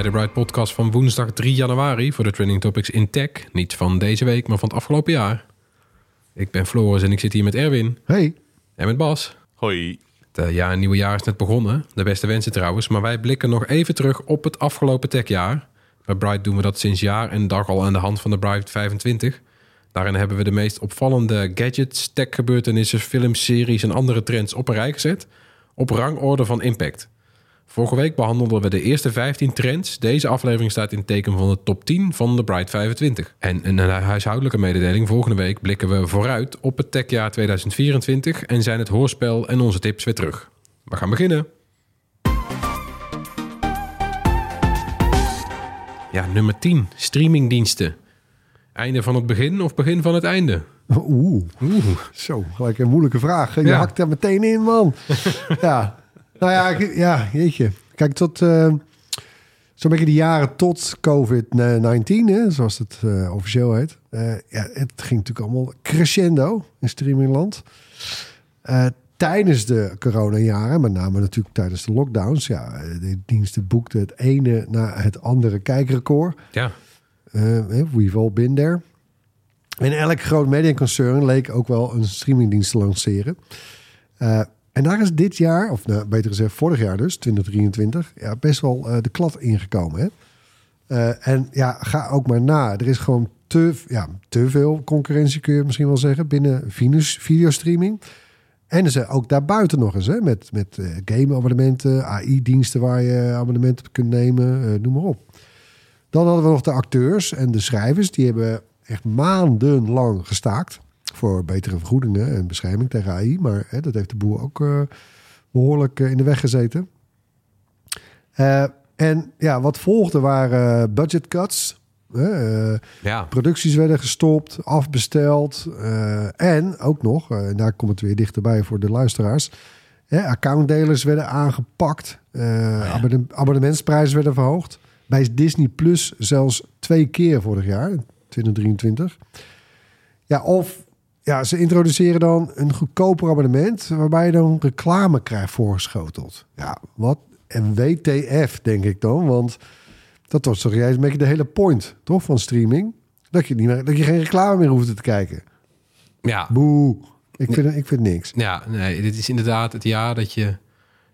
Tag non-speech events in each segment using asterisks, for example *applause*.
Bij de Bright Podcast van woensdag 3 januari voor de Trending Topics in Tech. Niet van deze week, maar van het afgelopen jaar. Ik ben Floris en ik zit hier met Erwin Hey. en met Bas. Hoi. Het eh, ja, nieuwe jaar is net begonnen. De beste wensen trouwens. Maar wij blikken nog even terug op het afgelopen techjaar. Bij Bright doen we dat sinds jaar en dag al aan de hand van de Bright 25. Daarin hebben we de meest opvallende gadgets, techgebeurtenissen, films, series en andere trends op een rij gezet. Op rangorde van impact. Vorige week behandelden we de eerste 15 trends. Deze aflevering staat in het teken van de top 10 van de Bright 25. En een huishoudelijke mededeling. Volgende week blikken we vooruit op het techjaar 2024 en zijn het hoorspel en onze tips weer terug. We gaan beginnen. Ja, nummer 10. Streamingdiensten. Einde van het begin of begin van het einde? Oeh. Zo, gelijk een moeilijke vraag. Je Ja. hakt er meteen in, man. *laughs* ja. Nou ja, ja, jeetje. Kijk, tot eh, zo'n beetje de jaren tot COVID-19, hè, zoals het eh, officieel heet. eh, ja, het ging natuurlijk allemaal crescendo in streamingland. Tijdens de coronajaren, met name natuurlijk tijdens de lockdowns. Ja, de diensten boekten het ene na het andere kijkrecord. Ja, we've all been there. En elk groot mediaconcern leek ook wel een streamingdienst te lanceren. En daar is dit jaar, of nou, beter gezegd vorig jaar dus, 2023, ja, best wel uh, de klad ingekomen. Hè? Uh, en ja, ga ook maar na. Er is gewoon te, ja, te veel concurrentie, kun je misschien wel zeggen, binnen Venus videostreaming. En zijn ook daarbuiten nog eens, hè, met, met uh, game-abonnementen, AI-diensten waar je abonnementen kunt nemen, noem maar op. Dan hadden we nog de acteurs en de schrijvers. Die hebben echt maandenlang gestaakt. Voor betere vergoedingen en bescherming tegen AI. Maar hè, dat heeft de boer ook uh, behoorlijk uh, in de weg gezeten. Uh, en ja, wat volgde waren budget cuts. ja. Producties werden gestopt, afbesteld. uh, en ook nog, en daar komt het weer dichterbij voor de luisteraars. accountdelers werden aangepakt. Ja. Abonne abonnementsprijzen werden verhoogd bij Disney Plus zelfs twee keer vorig jaar, 2023. Ja, of ja, ze introduceren dan een goedkoper abonnement waarbij je dan reclame krijgt voorgeschoteld. Ja, wat en WTF denk ik dan, want dat was toch juist een beetje de hele point, toch, van streaming, dat je niet meer, dat je geen reclame meer hoeft te kijken. Ja. Boe. Ik vind, ik vind niks. Ja, nee, dit is inderdaad het jaar dat je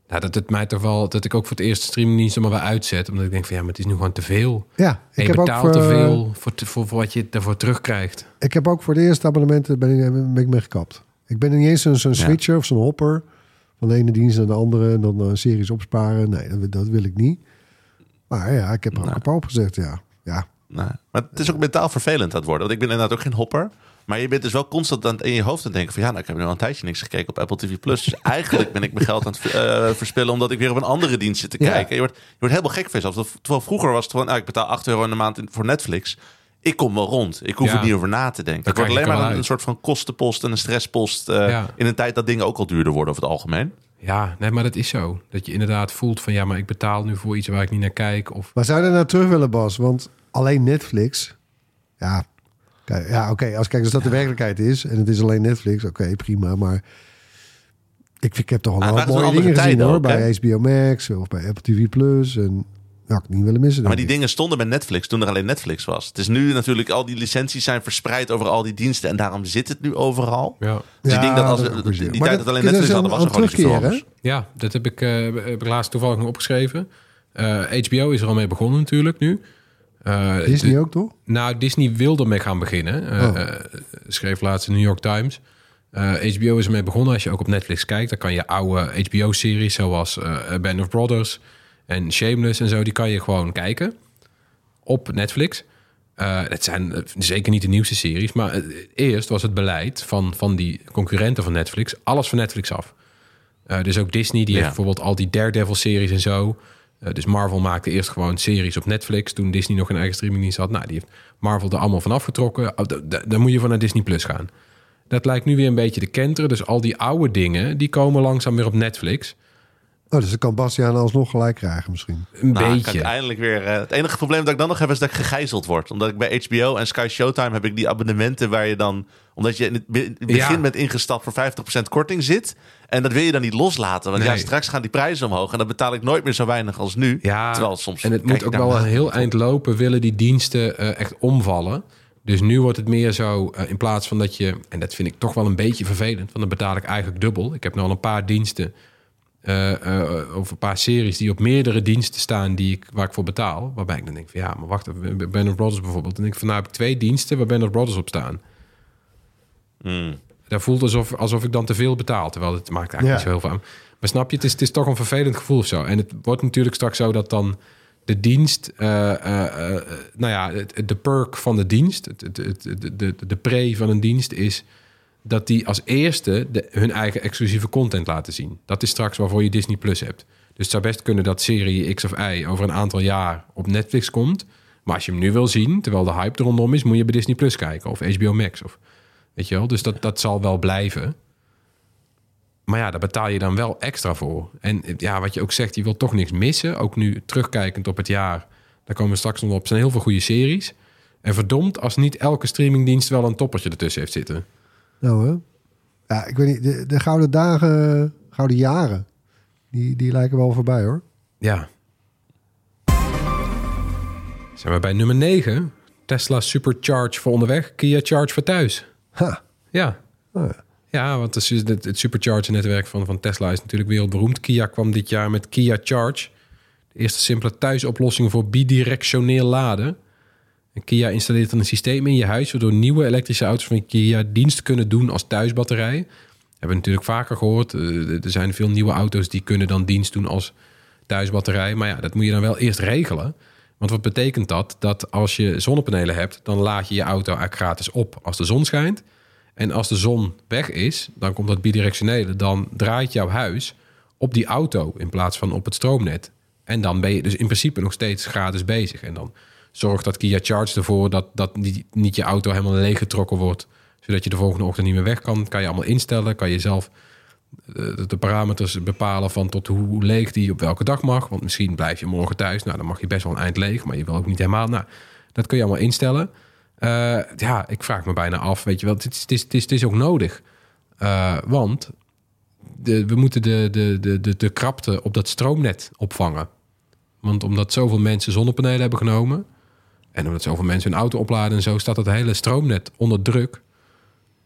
nou, dat het mij toch wel dat ik ook voor het eerste streamingdienst maar weer uitzet, omdat ik denk van ja, maar het is nu gewoon te veel. Ja, ik je heb betaalt ook voor, te veel voor, voor, voor wat je daarvoor terugkrijgt. Ik heb ook voor de eerste abonnementen ben ik, ben ik mee gekapt. Ik ben niet eens zo'n zo switcher ja. of zo'n hopper van de ene dienst naar de andere en dan uh, series opsparen. Nee, dat, dat, wil ik niet. Maar ja, ik heb er ook Nou. een paar opgezet. Ja, ja. Nee. Maar het is ook mentaal vervelend aan het worden. Want ik ben inderdaad ook geen hopper. Maar je bent dus wel constant aan het, in je hoofd aan het denken van... ja, nou, ik heb nu al een tijdje niks gekeken op Apple TV+. Plus. Dus eigenlijk ben ik mijn geld aan het uh, verspillen... omdat ik weer op een andere dienst zit te Ja. kijken. Je wordt, je wordt helemaal gek van jezelf. Terwijl vroeger was het gewoon... Nou, ik betaal 8 euro in de maand in- voor Netflix. Ik kom wel rond. Ik hoef Ja. er niet over na te denken. Het wordt alleen maar een, soort van kostenpost en een stresspost... uh, Ja. in een tijd dat dingen ook al duurder worden over het algemeen. Ja, nee, maar dat is zo. Dat je inderdaad voelt van ja, maar ik betaal nu voor iets waar ik niet naar kijk. Of Maar zou je daar nou terug willen, Bas? Want alleen Netflix... Ja, kijk, ja oké. als kijk, als dat de werkelijkheid is... en het is alleen Netflix, oké, prima. Maar ik, vind- ik heb toch al het waren mooie dingen gezien, hoor. bij HBO Max of bij Apple TV+. Plus. En ja, ik niet willen missen. Maar die dingen stonden bij Netflix toen er alleen Netflix was. Het is nu natuurlijk... al die licenties zijn verspreid over al die diensten... en daarom zit het nu overal. ja. Dus Ja, ik denk dat als dat die, tijd dat alleen Netflix hadden, was er gewoon niet anders. ja, dat heb ik, eh, heb ik laatst toevallig nog opgeschreven. Eh, HBO is er al mee begonnen natuurlijk nu. Eh, Disney de- ook, toch? Nou, Disney wilde mee gaan beginnen. Eh, Oh. eh, schreef laatst de New York Times. Eh, HBO is ermee begonnen. Als je ook op Netflix kijkt, dan kan je oude HBO-series zoals Band of Brothers en Shameless en zo, die kan je gewoon kijken. op Netflix. Eh, het zijn zeker niet de nieuwste series, maar eerst was het beleid van, van die concurrenten van Netflix alles van Netflix af. Eh, dus ook Disney, die Ja. heeft bijvoorbeeld al die Daredevil-series en zo. Eh, dus Marvel maakte eerst gewoon series op Netflix toen Disney nog een eigen streamingdienst had. Nou, die heeft Marvel er allemaal van afgetrokken. Oh, Dan moet je van naar Disney Plus gaan. Dat lijkt nu weer een beetje de kenteren. Dus al die oude dingen, die komen langzaam weer op Netflix. Oh, dus dan kan Bastiaan alsnog gelijk krijgen misschien. Een Nou, kan beetje. ik eindelijk weer. eh, het enige probleem dat ik dan nog heb is dat ik gegijzeld word. Omdat ik bij HBO en Sky Showtime heb ik die abonnementen waar je dan. Omdat je in het be- in het begin Ja. met ingestapt voor 50% korting zit. En dat wil je dan niet loslaten. Want ja, straks gaan die prijzen omhoog. En dan betaal ik nooit meer zo weinig als nu. Ja, Terwijl soms. en het moet ook wel een heel eind lopen, willen die diensten eh, echt omvallen. Dus nu wordt het meer zo, eh, in plaats van dat je... En dat vind ik toch wel een beetje vervelend, want dan betaal ik eigenlijk dubbel. Ik heb nu al een paar diensten, eh, eh, of een paar series die op meerdere diensten staan die ik, waar ik voor betaal. Waarbij ik dan denk van ja, maar wacht Band of Brothers bijvoorbeeld. Dan denk ik van nou heb ik twee diensten waar Band of Brothers op staan. Hmm. Dat voelt alsof, alsof ik dan te veel betaal. Terwijl het maakt eigenlijk Ja. niet zo heel veel aan. Maar snap je, het is, het is toch een vervelend gevoel of zo. En het wordt natuurlijk straks zo dat dan de dienst... eh, eh, eh, nou ja, de perk van de dienst... Het, het, de, de pre van een dienst is... dat die als eerste de, hun eigen exclusieve content laten zien. Dat is straks waarvoor je Disney Plus hebt. Dus het zou best kunnen dat serie X of Y... over een aantal jaar op Netflix komt... Maar als je hem nu wil zien, terwijl de hype er rondom is... moet je bij Disney Plus kijken of HBO Max. Of, weet je wel? Dus dat, dat zal wel blijven. Maar ja, daar betaal je dan wel extra voor. En ja, wat je ook zegt, je wilt toch niks missen. Ook nu terugkijkend op het jaar. Daar komen we straks nog op. Er zijn heel veel goede series. En verdomd als niet elke streamingdienst wel een toppertje ertussen heeft zitten. Nou, hè? Ja, ik weet niet. De, de gouden dagen, gouden jaren, die, die lijken wel voorbij hoor. Ja. Zijn we bij nummer 9. Tesla Supercharge voor onderweg. Kia Charge voor thuis. Ha. Ja. Oh ja. Ja, want het, is- het, het supercharger-netwerk van, van Tesla is natuurlijk wereldberoemd. Kia kwam dit jaar met Kia Charge. De eerste simpele thuisoplossing voor bidirectioneel laden. En Kia installeert dan een systeem in je huis... waardoor nieuwe elektrische auto's van Kia dienst kunnen doen als thuisbatterij. Hebben we natuurlijk vaker gehoord. Eh, Er zijn veel nieuwe auto's die kunnen dan dienst doen als thuisbatterij. Maar ja, dat moet je dan wel eerst regelen. Want wat betekent dat? Dat als je zonnepanelen hebt... dan laad je je auto gratis op als de zon schijnt... En als de zon weg is, dan komt dat bidirectionele. Dan draait jouw huis op die auto in plaats van op het stroomnet. En dan ben je dus in principe nog steeds gratis bezig. En dan zorgt dat Kia Charge ervoor dat, dat niet, niet je auto helemaal leeggetrokken wordt. Zodat je de volgende ochtend niet meer weg kan. Kan je allemaal instellen. Kan je zelf de parameters bepalen van tot hoe leeg die op welke dag mag. Want misschien blijf je morgen thuis. Nou, dan mag je best wel een eind leeg. Maar je wil ook niet helemaal. Nou, dat kun je allemaal instellen. Eh, ja, ik vraag me bijna af, weet je wel, het is, het is, het is, ook nodig. Eh, want de, we moeten de, de, de, de, de krapte op dat stroomnet opvangen. Want omdat zoveel mensen zonnepanelen hebben genomen... en omdat zoveel mensen hun auto opladen en zo... staat het hele stroomnet onder druk.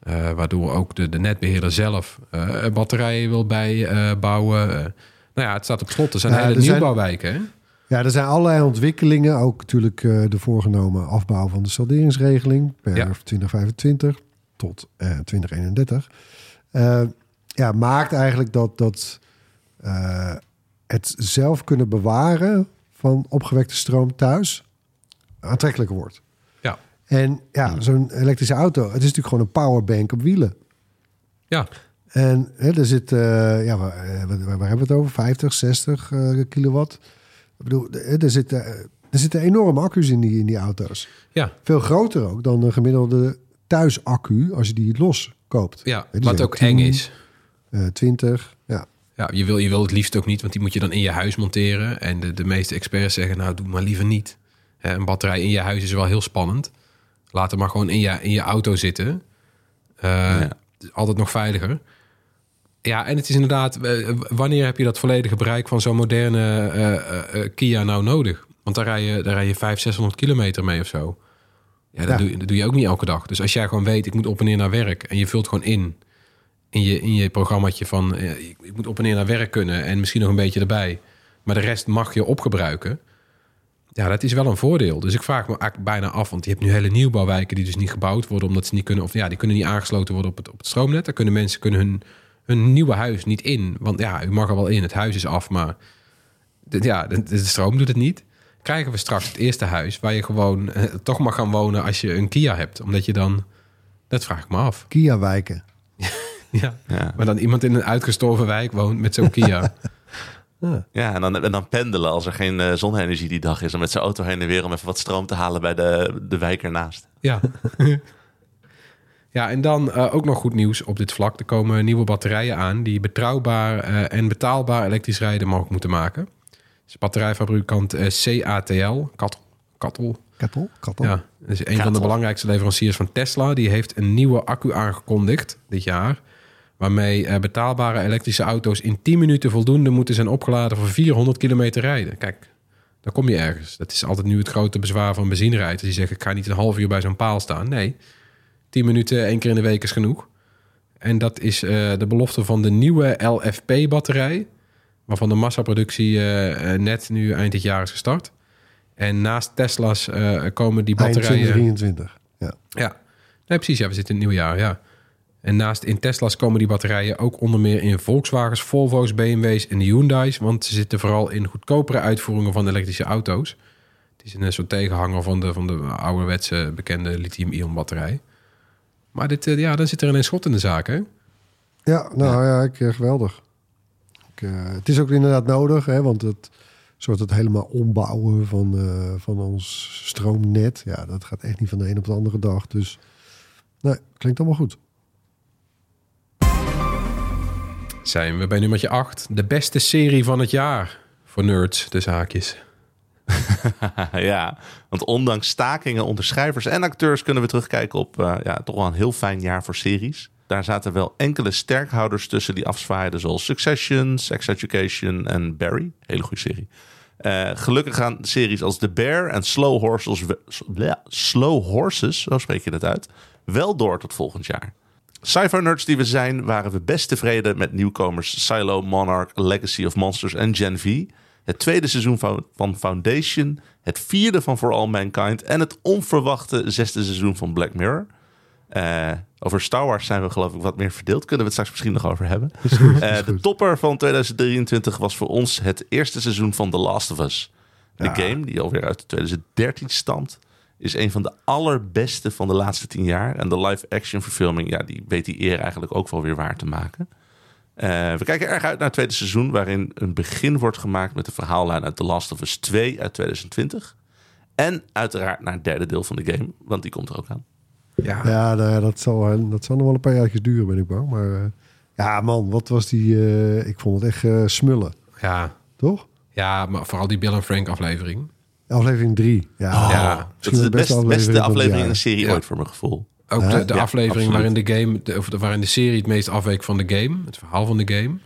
Eh, waardoor ook de, de netbeheerder zelf eh, batterijen wil bijbouwen. Eh, nou ja, het staat op slot. Er zijn Ja, hele er nieuwbouwwijken? Ja, er zijn allerlei ontwikkelingen. Ook natuurlijk de voorgenomen afbouw van de salderingsregeling per Ja. 2025 tot eh, 2031. Eh, ja, maakt eigenlijk dat, dat het zelf kunnen bewaren van opgewekte stroom thuis aantrekkelijker wordt. En ja, zo'n elektrische auto, het is natuurlijk gewoon een powerbank op wielen. Ja, En hè, er zit, eh, ja, waar, eh, waar, waar hebben we het over? 50, 60 eh, kilowatt. Ik bedoel, er zitten, er zitten enorme accu's in die, in die auto's. ja. Veel groter ook dan een gemiddelde thuisaccu als je die los koopt. ja. wat ook 10, eng is. Eh 20, ja. Ja, je wil, je wil het liefst ook niet, want die moet je dan in je huis monteren. En de, de meeste experts zeggen, nou, doe maar liever niet. Hè, een batterij in je huis is wel heel spannend. Laat hem maar gewoon in je, in je auto zitten. Eh, Ja. het Altijd nog veiliger. Ja, en het is inderdaad, eh, wanneer heb je dat volledige bereik van zo'n moderne eh, Kia nou nodig? Want daar rij je, daar rij je 500, 600 kilometer mee of zo. Ja, dat, Ja. Doe, dat doe je ook niet elke dag. Dus als jij gewoon weet, ik moet op en neer naar werk... en je vult gewoon in in je, in je programmaatje van... ik moet op en neer naar werk kunnen en misschien nog een beetje erbij... maar de rest mag je opgebruiken. Ja, dat is wel een voordeel. Dus ik vraag me eigenlijk bijna af... want je hebt nu hele nieuwbouwwijken die dus niet gebouwd worden... omdat ze niet kunnen... of ja, die kunnen niet aangesloten worden op het, op het stroomnet. Daar kunnen mensen kunnen hun, hun nieuwe huis niet in. Want ja, u mag er wel in, het huis is af, maar... de- ja, de, de stroom doet het niet. krijgen we straks het eerste huis waar je gewoon eh, toch mag gaan wonen als je een Kia hebt. Omdat je dan, dat vraag ik me af. Kia-wijken. *laughs* Ja. Ja. Maar dan iemand in een uitgestorven wijk woont met zo'n Kia. *laughs* Ja, en dan, en dan pendelen als er geen eh, zonne-energie die dag is. Dan met zijn auto heen en weer om even wat stroom te halen bij de, de wijk ernaast. Ja. *laughs* ja, en dan eh, ook nog goed nieuws op dit vlak. Er komen nieuwe batterijen aan die betrouwbaar eh, en betaalbaar elektrisch rijden mogelijk moeten maken. Dus batterijfabrikant CATL, Kattel, Kattel, Kattel? Kattel? ja, dat is een van de belangrijkste leveranciers van Tesla. Die heeft een nieuwe accu aangekondigd dit jaar. Waarmee eh, betaalbare elektrische auto's in 10 minuten voldoende moeten zijn opgeladen voor 400 kilometer rijden. Kijk, dan kom je ergens. Dat is altijd nu het grote bezwaar van benzinerijders. Die zeggen, ik ga niet een half uur bij zo'n paal staan. Nee, 10 minuten één keer in de week is genoeg. En dat is eh, de belofte van de nieuwe LFP-batterij. Waarvan de massaproductie eh, net nu eind dit jaar is gestart. En naast Tesla's komen die Eind batterijen... 2023. Ja. Ja, nee, precies. Ja, we zitten in het nieuwjaar, ja. En naast in Tesla's komen die batterijen ook onder meer in Volkswagens, Volvo's, BMW's en Hyundai's. Want ze zitten vooral in goedkopere uitvoeringen van elektrische auto's. Het is een soort tegenhanger van de, van de ouderwetse bekende lithium-ion batterij. Maar dit, eh, ja, dan zit er ineens schot in de zaak, hè? Ja, nou ja, ik, eh, geweldig. Ik, eh, het is ook inderdaad nodig, hè, want het soort het helemaal ombouwen van, eh, van ons stroomnet, ja, dat gaat echt niet van de een op de andere dag. Dus nee, klinkt allemaal goed. Zijn we bij nummertje 8. De beste serie van het jaar. Voor nerds, de zaakjes. *laughs* ja, want ondanks stakingen onder schrijvers en acteurs kunnen we terugkijken op eh, ja, toch wel een heel fijn jaar voor series. Daar zaten wel enkele sterkhouders tussen die afzwaaiden, zoals Succession, Sex Education en Barry. Hele goede serie. Eh, gelukkig gaan series als The Bear en Slow Horses, Slow Horses, zo spreek je dat uit, wel door tot volgend jaar. Sci-fi nerds die we zijn, waren we best tevreden met nieuwkomers Silo, Monarch, Legacy of Monsters en Gen V. Het tweede seizoen van, Foundation, het vierde van For All Mankind en het onverwachte zesde seizoen van Black Mirror. Eh, over Star Wars zijn we geloof ik wat meer verdeeld. Kunnen we het straks misschien nog over hebben. Eh, de topper van 2023 was voor ons het eerste seizoen van The Last of Us. De Ja. game, die alweer uit 2013 stamt, is een van de allerbeste van de laatste tien jaar. En de live-action verfilming, ja, die weet die eer eigenlijk ook wel weer waar te maken. Eh, we kijken erg uit naar het tweede seizoen, waarin een begin wordt gemaakt met de verhaallijn uit The Last of Us 2 uit 2020. En uiteraard naar het derde deel van de game, want die komt er ook aan. Ja, Ja, nou dat, zal, wel- dat zal nog wel een paar jaar duren, ben ik bang. Maar eh, ja, man, wat was die... eh, ik vond het echt eh, smullen, ja, toch? ja, maar vooral die Bill en Frank aflevering. Aflevering 3. Ja, Ja, Dat is de beste, beste aflevering in een serie Ja. ooit voor mijn gevoel. Ook de, de Ja, aflevering absoluut. waarin de game, de, of de- waarin de serie het meest afweek van de game, het verhaal van de game.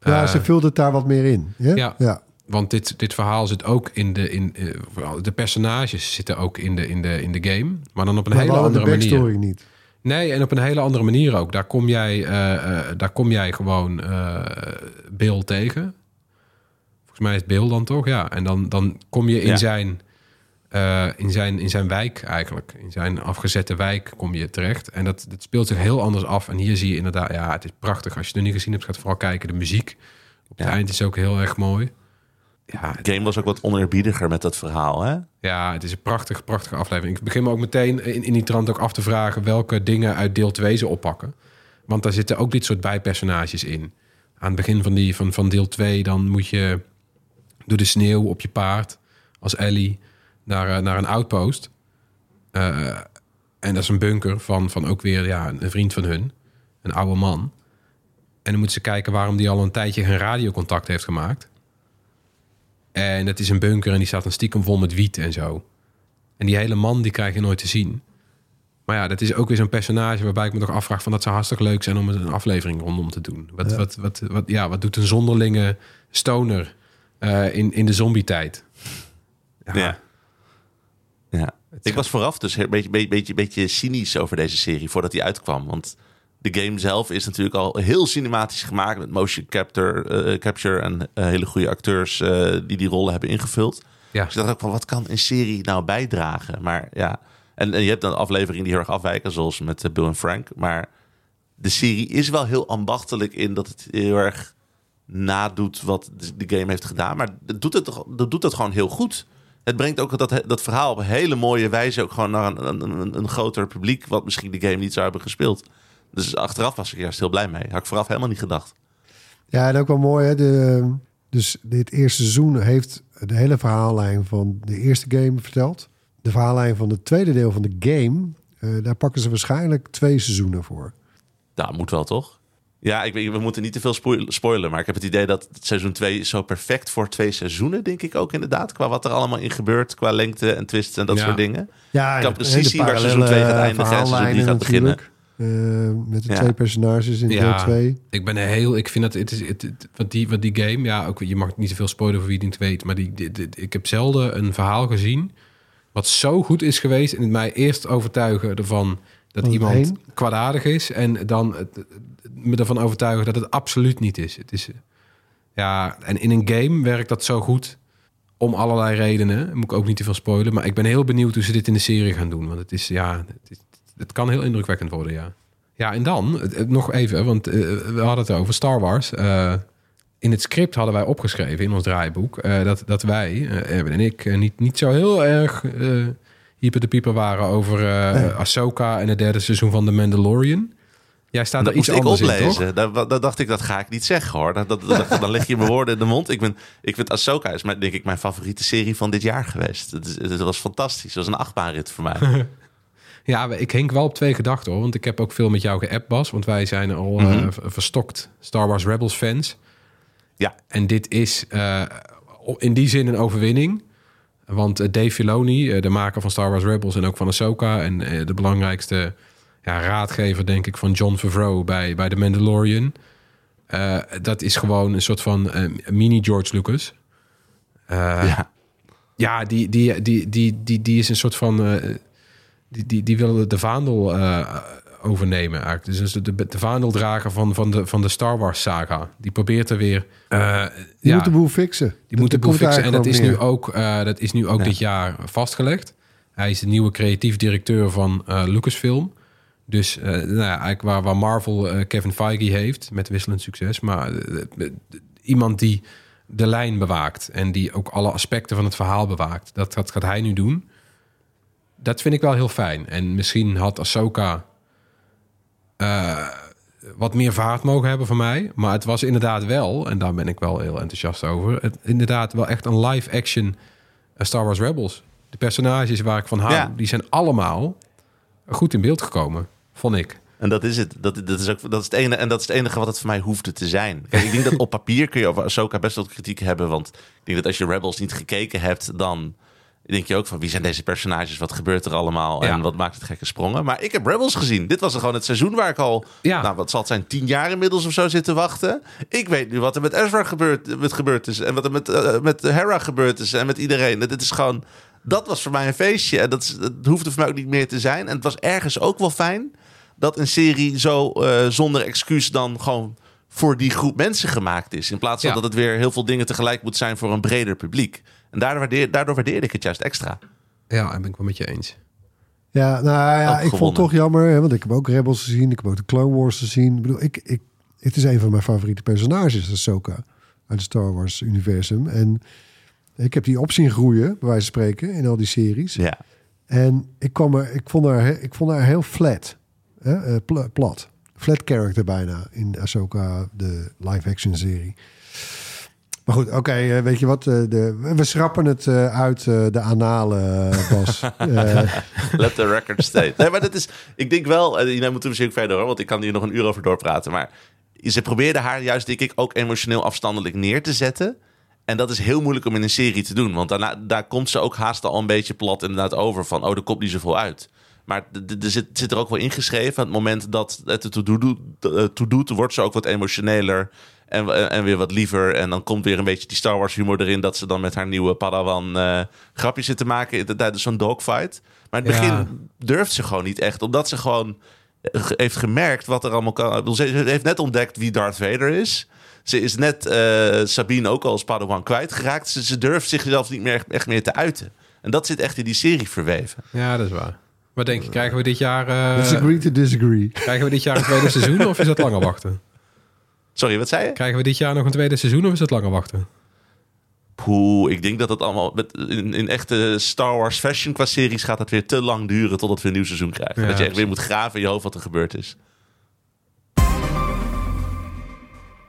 Ja, Eh, ze vulde het daar wat meer in. Ja. ja. Want dit, dit verhaal zit ook in de, in, eh, de personages zitten ook in de, in de, in de game, maar dan op een Maar hele de andere manier. niet. Nee, en op een hele andere manier ook. Daar kom jij, eh, eh, daar kom jij gewoon eh Bill tegen. Volgens mij is het Bill dan toch? Ja. En dan, dan kom je in, Ja. zijn, eh, in, zijn, in zijn wijk eigenlijk. In zijn afgezette wijk kom je terecht. En dat, dat speelt zich heel anders af. En hier zie je inderdaad, ja, het is prachtig. Als je het nog niet gezien hebt, gaat vooral kijken. De muziek op het Ja. eind is ook heel erg mooi. Ja, De game was ook wat oneerbiediger met dat verhaal, hè? ja, het is een prachtig, prachtige aflevering. Ik begin me ook meteen in, in die trant ook af te vragen welke dingen uit deel 2 ze oppakken. Want daar zitten ook dit soort bijpersonages in. Aan het begin van, die, van, van deel 2 dan moet je door de sneeuw op je paard als Ellie naar, eh, naar een outpost. Eh, en dat is een bunker van, van ook weer ja, een vriend van hun. Een oude man. En dan moeten ze kijken waarom die al een tijdje geen radiocontact heeft gemaakt. En het is een bunker en die staat dan stiekem vol met wiet en zo. En die hele man die krijg je nooit te zien. Maar ja, dat is ook weer zo'n personage waarbij ik me toch afvraag... van dat zou hartstikke leuk zijn om een aflevering rondom te doen. Wat, Ja. wat, wat, wat, ja, wat doet een zonderlinge stoner eh, in, in de zombietijd? Ja, Ja. Ja. Ik was vooraf dus een beetje, beetje, beetje, beetje cynisch over deze serie voordat die uitkwam. Want de game zelf is natuurlijk al heel cinematisch gemaakt met motion capture, eh, capture en eh, hele goede acteurs die die rollen hebben ingevuld. ja. Dus ik dacht ook van wat kan een serie nou bijdragen? Maar ja, en, en je hebt dan afleveringen die heel erg afwijken, zoals met Bill en Frank. Maar de serie is wel heel ambachtelijk in dat het heel erg nadoet wat de, game heeft gedaan. Maar dat doet het, toch- dat doet het gewoon heel goed. Het brengt ook dat, dat verhaal op een hele mooie wijze ook gewoon naar een, een, groter publiek, wat misschien de game niet zou hebben gespeeld. Dus achteraf was ik juist heel blij mee. Had ik vooraf helemaal niet gedacht. Ja, en ook wel mooi. Hè? De, dus dit eerste seizoen heeft de hele verhaallijn van de eerste game verteld. De verhaallijn van het tweede deel van de game, eh, daar pakken ze waarschijnlijk twee seizoenen voor. Nou, moet wel toch? Ja, ik weet, we moeten niet te veel spoil- spoilen. Maar ik heb het idee dat seizoen 2 is zo perfect voor twee seizoenen, denk ik ook inderdaad. Qua wat er allemaal in gebeurt, qua lengte en twists en dat Ja. soort dingen. Ja, Ik kan precies de zien waar seizoen 2 gaat eindigen en seizoen 3 gaat verhaallijnen natuurlijk. Eh, met de Ja. twee personages in deel Ja. 2. Ik ben heel, ik vind dat het is, het, het- want die, want die game, ja, ook, je mag niet te veel spoilen voor wie het niet weet, maar die, die- die- ik heb zelden een verhaal gezien wat zo goed is geweest en het mij eerst overtuigen ervan dat iemand kwaadaardig is en dan me ervan overtuigen dat het absoluut niet is. Het is, ja, en in een game werkt dat zo goed om allerlei redenen. Moet ik ook niet te veel spoilen, maar ik ben heel benieuwd hoe ze dit in de serie gaan doen, want het is, ja, het, is, het kan heel indrukwekkend worden, ja. Ja, en dan, nog even, want eh, we hadden het over Star Wars. Eh, in het script hadden wij opgeschreven, in ons draaiboek, eh, dat, dat wij, Erwin en ik, niet, niet zo heel erg hyper de pieper waren over Ahsoka en het derde seizoen van The Mandalorian. Jij staat Dat er iets moest ik in, oplezen. Daar, daar dacht ik, dat ga ik niet zeggen hoor. Dat, dat, dat- dan leg je mijn woorden in de mond. Ik, ben, ik vind Ahsoka is mijn, denk ik mijn favoriete serie van dit jaar geweest. Het, was fantastisch. Het was een achtbaanrit voor mij. *laughs* Ja, ik henk wel op twee gedachten hoor. Want ik heb ook veel met jou geappt, Bas. Want wij zijn al eh, Mhm. v- verstokt Star Wars Rebels fans. Ja. En dit is eh, in die zin een overwinning. Want eh, Dave Filoni, eh, de maker van Star Wars Rebels en ook van Ahsoka... en eh, de belangrijkste ja, raadgever, denk ik, van John Favreau bij, bij The Mandalorian... eh, dat is gewoon een soort van eh, mini George Lucas. Eh, ja. ja, die, die, die, die, die, die is een soort van. die, die, die wil de vaandel overnemen eigenlijk. Dus de, de, de vaandeldrager van, van, de, van de Star Wars saga. Die probeert er weer. eh, Die ja, moet de boel fixen. die moet de boel fixen. En dat is nu ook, dat is nu ook Ja. dit jaar vastgelegd. Hij is de nieuwe creatief directeur van Lucasfilm. Dus eh, nou ja, eigenlijk waar, waar Marvel eh, Kevin Feige heeft, met wisselend succes. Maar eh, iemand die de lijn bewaakt en die ook alle aspecten van het verhaal bewaakt. Dat, dat gaat hij nu doen. Dat vind ik wel heel fijn. En misschien had Ahsoka wat meer vaart mogen hebben van mij. Maar het was inderdaad wel, en daar ben ik wel heel enthousiast over... Het, inderdaad wel echt een live-action Star Wars Rebels. De personages waar ik van hou, Ja. die zijn allemaal goed in beeld gekomen, vond ik. En dat is het. Dat, dat, is ook, dat, is het ene, en dat is het enige wat het voor mij hoefde te zijn. Kijk, ik denk dat op papier kun je over Ahsoka best wel kritiek hebben. Want ik denk dat als je Rebels niet gekeken hebt, dan denk je ook van wie zijn deze personages? Wat gebeurt er allemaal? Ja. En wat maakt het gekke sprongen? Maar ik heb Rebels gezien. Dit was er gewoon het seizoen waar ik al, Ja. nou wat zal het zijn, tien jaar inmiddels of zo zitten wachten. Ik weet nu wat er met Ezra gebeurd, met gebeurd is. En wat er met, eh, met Hera gebeurd is. En met iedereen. Het is gewoon, dat was voor mij een feestje. En dat, dat hoefde voor mij ook niet meer te zijn. En het was ergens ook wel fijn dat een serie zo eh, zonder excuus dan gewoon voor die groep mensen gemaakt is. In plaats van Ja. dat het weer heel veel dingen tegelijk moet zijn voor een breder publiek. En daardoor, waardeer, daardoor waardeerde ik het juist extra. Ja, dat ben ik wel met je eens. Ja, nou ja, Ook ik vond het toch jammer, hè, want ik heb ook Rebels gezien, ik heb ook de Clone Wars gezien. Ik bedoel, ik, ik, het is een van mijn favoriete personages, Ahsoka, uit het Star Wars universum. En ik heb die op zien groeien, bij wijze van spreken, in al die series. Ja. En ik, kwam er, ik, vond haar, ik vond haar heel flat, hè, eh, pla- plat. Flat character bijna in Ahsoka, de live-action serie. Maar goed, oké, eh, weet je wat? eh, de, we schrappen het uit de analen, eh, Bas. *laughs* Let the record stay. Nee, maar dat is, ik denk wel, en jij moet er misschien ook verder hoor, want ik kan hier nog een uur over doorpraten. Maar ze probeerde haar juist, denk ik, ook emotioneel afstandelijk neer te zetten. En dat is heel moeilijk om in een serie te doen. Want daarna, daar komt ze ook haast al een beetje plat inderdaad over. Van, oh, er komt niet zoveel uit. Maar er zit, zit er ook wel ingeschreven. Aan het moment dat het doet, eh, toe doet, wordt ze ook wat emotioneler. En, en weer wat liever. En dan komt weer een beetje die Star Wars humor erin. Dat ze dan met haar nieuwe Padawan eh, grapjes zit te maken tijdens zo'n dogfight. Maar in het begin Ja. durft ze gewoon niet echt. Omdat ze gewoon eh, heeft gemerkt wat er allemaal kan. Ze heeft net ontdekt wie Darth Vader is. Ze is net Sabine ook al als Padawan kwijtgeraakt. Ze, ze durft zichzelf niet meer echt, echt meer te uiten. En dat zit echt in die serie verweven. Ja, dat is waar. Wat denk je, krijgen we dit jaar, eh, disagree to disagree. krijgen we dit jaar een tweede seizoen of is dat langer wachten? Sorry, wat zei je? Krijgen we dit jaar nog een tweede seizoen of is dat langer wachten? Poeh, ik denk dat het allemaal met, in, in echte Star Wars fashion qua series gaat het weer te lang duren totdat we een nieuw seizoen krijgen. Ja, dat je echt weer moet graven in je hoofd wat er gebeurd is.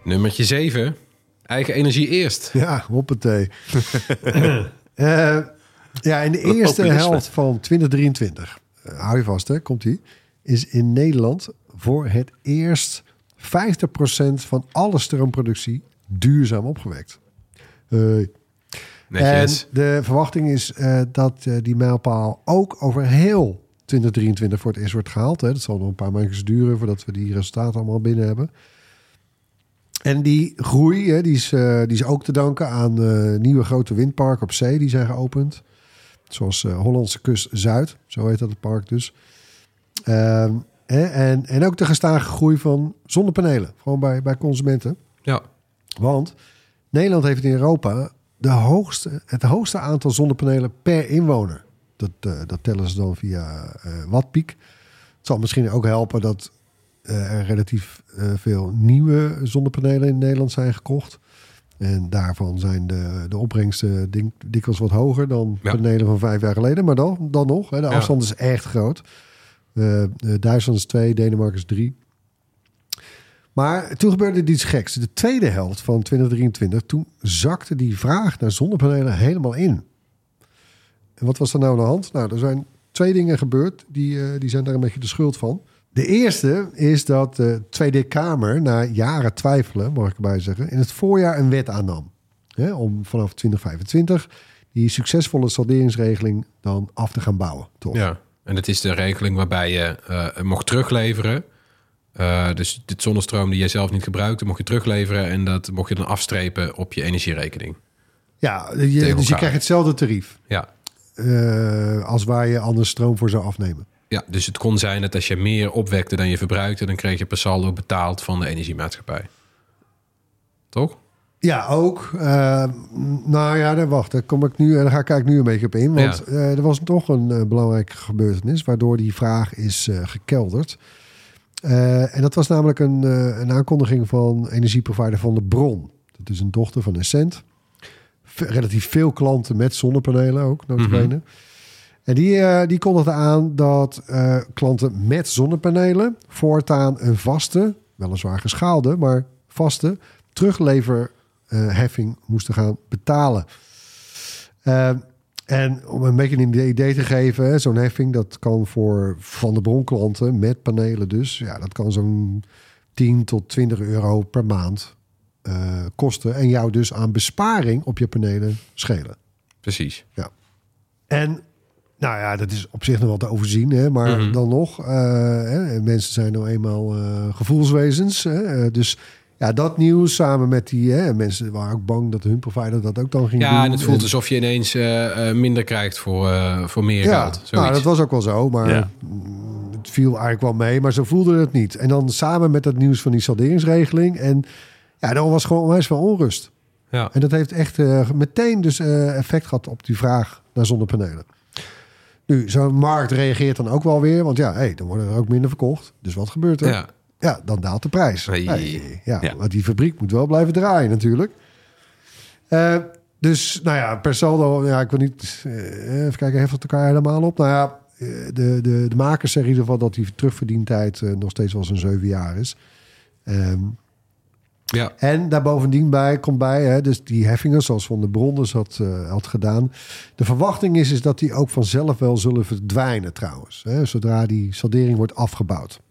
Nummertje 7. Eigen energie eerst. Ja, hoppatee. *laughs* Eh, ja, in de eerste populisme. helft van 2023, eh, hou je vast hè, komt ie, is in Nederland voor het eerst 50% van alle stroomproductie duurzaam opgewekt. Eh, Netjes. En de verwachting is eh, dat eh, die mijlpaal ook over heel 2023 voor het eerst wordt gehaald. Hè. Dat zal nog een paar maandjes duren voordat we die resultaten allemaal binnen hebben. En die groei hè, die is, eh, die is ook te danken aan eh, nieuwe grote windparken op zee die zijn geopend. Zoals eh, Hollandse Kust Zuid, zo heet dat het park dus. Ehm, hè, en, en ook de gestage groei van zonnepanelen, gewoon bij, bij consumenten. Ja. Want Nederland heeft in Europa de hoogste, het hoogste aantal zonnepanelen per inwoner. Dat, eh, dat tellen ze dan via eh Wattpiek. Het zal misschien ook helpen dat er relatief veel nieuwe zonnepanelen in Nederland zijn gekocht. En daarvan zijn de, de opbrengsten dink- dikwijls wat hoger dan Ja. panelen van vijf jaar geleden. Maar dan, dan nog, hè, de Ja. afstand is echt groot. Eh, eh, Duitsland is twee, Denemarken is drie. Maar toen gebeurde iets geks. De tweede helft van 2023, toen zakte die vraag naar zonnepanelen helemaal in. En wat was er nou aan de hand? Nou, er zijn twee dingen gebeurd, die, eh, die zijn daar een beetje de schuld van. De eerste is dat de Tweede Kamer, na jaren twijfelen, mag ik erbij zeggen, in het voorjaar een wet aannam. Hè, om vanaf 2025 die succesvolle salderingsregeling dan af te gaan bouwen. Toch? ja. En het is de regeling waarbij je eh, mocht terugleveren. Eh, dus dit zonnestroom die jij zelf niet gebruikte, mocht je terugleveren. En dat mocht je dan afstrepen op je energierekening. Ja, je, dus je krijgt hetzelfde tarief Ja. eh, als waar je anders stroom voor zou afnemen. Ja, dus het kon zijn dat als je meer opwekte dan je verbruikte, dan kreeg je per saldo betaald van de energiemaatschappij. Toch? Ja, ook. Eh, nou ja, dan wacht. Daar kom ik nu en daar ga ik eigenlijk nu een beetje op in. Want Ja. eh, er was toch een eh, belangrijke gebeurtenis waardoor die vraag is gekelderd. En dat was namelijk een, een aankondiging van energieprovider van de Bron. Dat is een dochter van Essent. Relatief veel klanten met zonnepanelen ook, notabene. En die, eh, die kondigde aan dat eh, klanten met zonnepanelen voortaan een vaste, weliswaar geschaalde, maar vaste terugleverheffing moesten gaan betalen. Eh, en om een beetje een idee te geven, zo'n heffing dat kan voor van de bronklanten met panelen dus, ja, dat kan zo'n 10 tot 20 euro per maand kosten en jou dus aan besparing op je panelen schelen. Precies. En nou ja, dat is op zich nog wel te overzien, hè, maar Mhm. dan nog, eh, hè, mensen zijn nou eenmaal eh, gevoelswezens. Hè, eh, dus ja, dat nieuws samen met die hè, mensen waren ook bang dat hun provider dat ook dan ging doen. Ja, en het voelt alsof je ineens eh, eh, minder krijgt voor, eh, voor meer ja, geld. Zoiets. nou, dat was ook wel zo, maar Ja. mm, het viel eigenlijk wel mee, maar zo voelde het niet. En dan samen met dat nieuws van die salderingsregeling en ja, dan was gewoon onwijs veel onrust. ja. En dat heeft echt eh, meteen dus eh, effect gehad op die vraag naar zonnepanelen. Nu, zo'n markt reageert dan ook wel weer, want ja, hey, dan worden er ook minder verkocht. Dus wat gebeurt er? Ja. Ja, dan daalt de prijs. Hey. Hey, ja, Ja. want die fabriek moet wel blijven draaien natuurlijk. Eh, dus, nou ja, per saldo, ja, ik wil niet... eh, even kijken, heft het elkaar helemaal op? Nou ja, eh, de, de, de makers zeggen in ieder geval dat die terugverdientijd nog steeds wel zo'n zeven jaar is. Ehm, ja. en daar bovendien bij komt bij, hè, dus die heffingen, zoals Van de Bronnes had, eh, had gedaan. De verwachting is, is dat die ook vanzelf wel zullen verdwijnen trouwens. Hè, zodra die saldering wordt afgebouwd.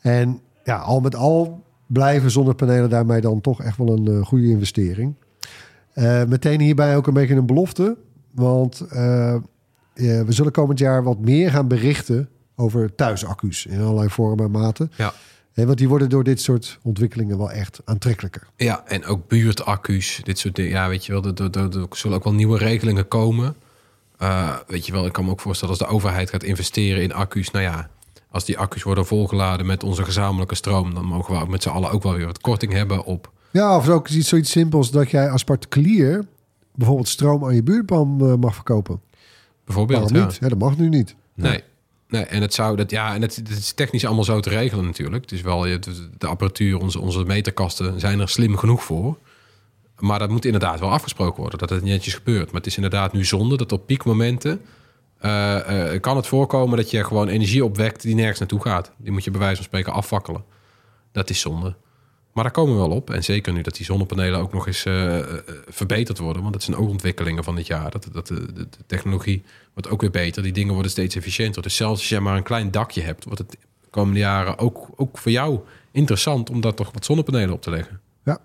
En ja, al met al blijven zonnepanelen daarmee dan toch echt wel een eh, goede investering. Eh, meteen hierbij ook een beetje een belofte. Want we zullen komend jaar wat meer gaan berichten over thuisaccu's in allerlei vormen en maten. Ja. Want die worden door dit soort ontwikkelingen wel echt aantrekkelijker. Ja, en ook buurtaccu's, dit soort dingen. Ja, weet je wel, er, er, zullen ook wel nieuwe regelingen komen. Eh, weet je wel, ik kan me ook voorstellen als de overheid gaat investeren in accu's. Nou ja, als die accu's worden volgeladen met onze gezamenlijke stroom... dan mogen we ook met z'n allen ook wel weer wat korting hebben op... Ja, of ook iets, zoiets simpels dat jij als particulier bijvoorbeeld stroom aan je buurman eh, mag verkopen. Bijvoorbeeld, Waarom ja. niet? Ja, dat mag nu niet. Nee. Nee, en het zou dat ja, en het, is technisch allemaal zo te regelen natuurlijk. Het is wel de, apparatuur, onze, onze meterkasten zijn er slim genoeg voor. Maar dat moet inderdaad wel afgesproken worden, dat het netjes gebeurt. Maar het is inderdaad nu zonde dat op piekmomenten... eh, eh, kan het voorkomen dat je gewoon energie opwekt die nergens naartoe gaat. Die moet je bij wijze van spreken afvakkelen. Dat is zonde. Maar daar komen we wel op. En zeker nu dat die zonnepanelen ook nog eens eh, verbeterd worden. Want dat zijn ook ontwikkelingen van dit jaar. Dat, dat de technologie wordt ook weer beter. Die dingen worden steeds efficiënter. Dus zelfs als je maar een klein dakje hebt... wordt het de komende jaren ook, ook voor jou interessant... om daar toch wat zonnepanelen op te leggen. Ja.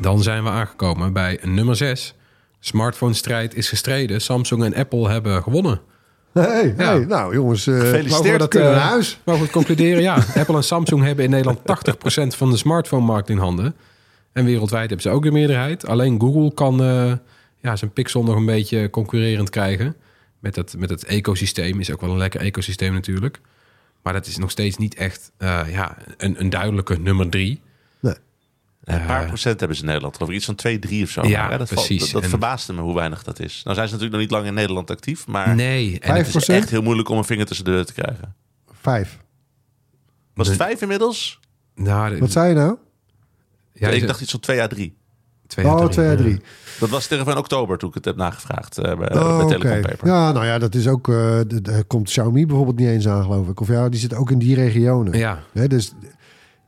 Dan zijn we aangekomen bij nummer 6. Smartphone-strijd is gestreden. Samsung en Apple hebben gewonnen. Hey, Ja. hey, nou jongens, eh Gefeliciteerd. mogen we dat eh, naar huis. Mogen we het concluderen? Ja. *laughs* Apple en Samsung hebben in Nederland 80% van de smartphone-markt in handen. En wereldwijd hebben ze ook de meerderheid. Alleen Google kan eh, ja, zijn pixel nog een beetje concurrerend krijgen. Met het, met het ecosysteem. Is ook wel een lekker ecosysteem natuurlijk. Maar dat is nog steeds niet echt eh, ja, een, een duidelijke nummer drie. Nee. Een paar procent hebben ze in Nederland. Over iets van 2, 3 of zo. Ja, Maar, hè, dat precies. Valt, dat dat En- verbaasde me hoe weinig dat is. Nou zijn ze natuurlijk nog niet lang in Nederland actief. Maar Nee. En het is, 5%? echt heel moeilijk om een vinger tussen de deur te krijgen. Vijf. Was het vijf inmiddels? nou, Wat zei je nou? ja, ik dacht iets van 2 à 3. Twee à oh, drie. twee à drie. Dat was tegen van oktober toen ik het heb nagevraagd eh, bij, Oh, bij. Telecom Paper. Ja, nou ja, dat is ook. eh, d- Daar komt Xiaomi bijvoorbeeld niet eens aan, geloof ik. Of ja, die zit ook in die regionen. Ja, Hè, dus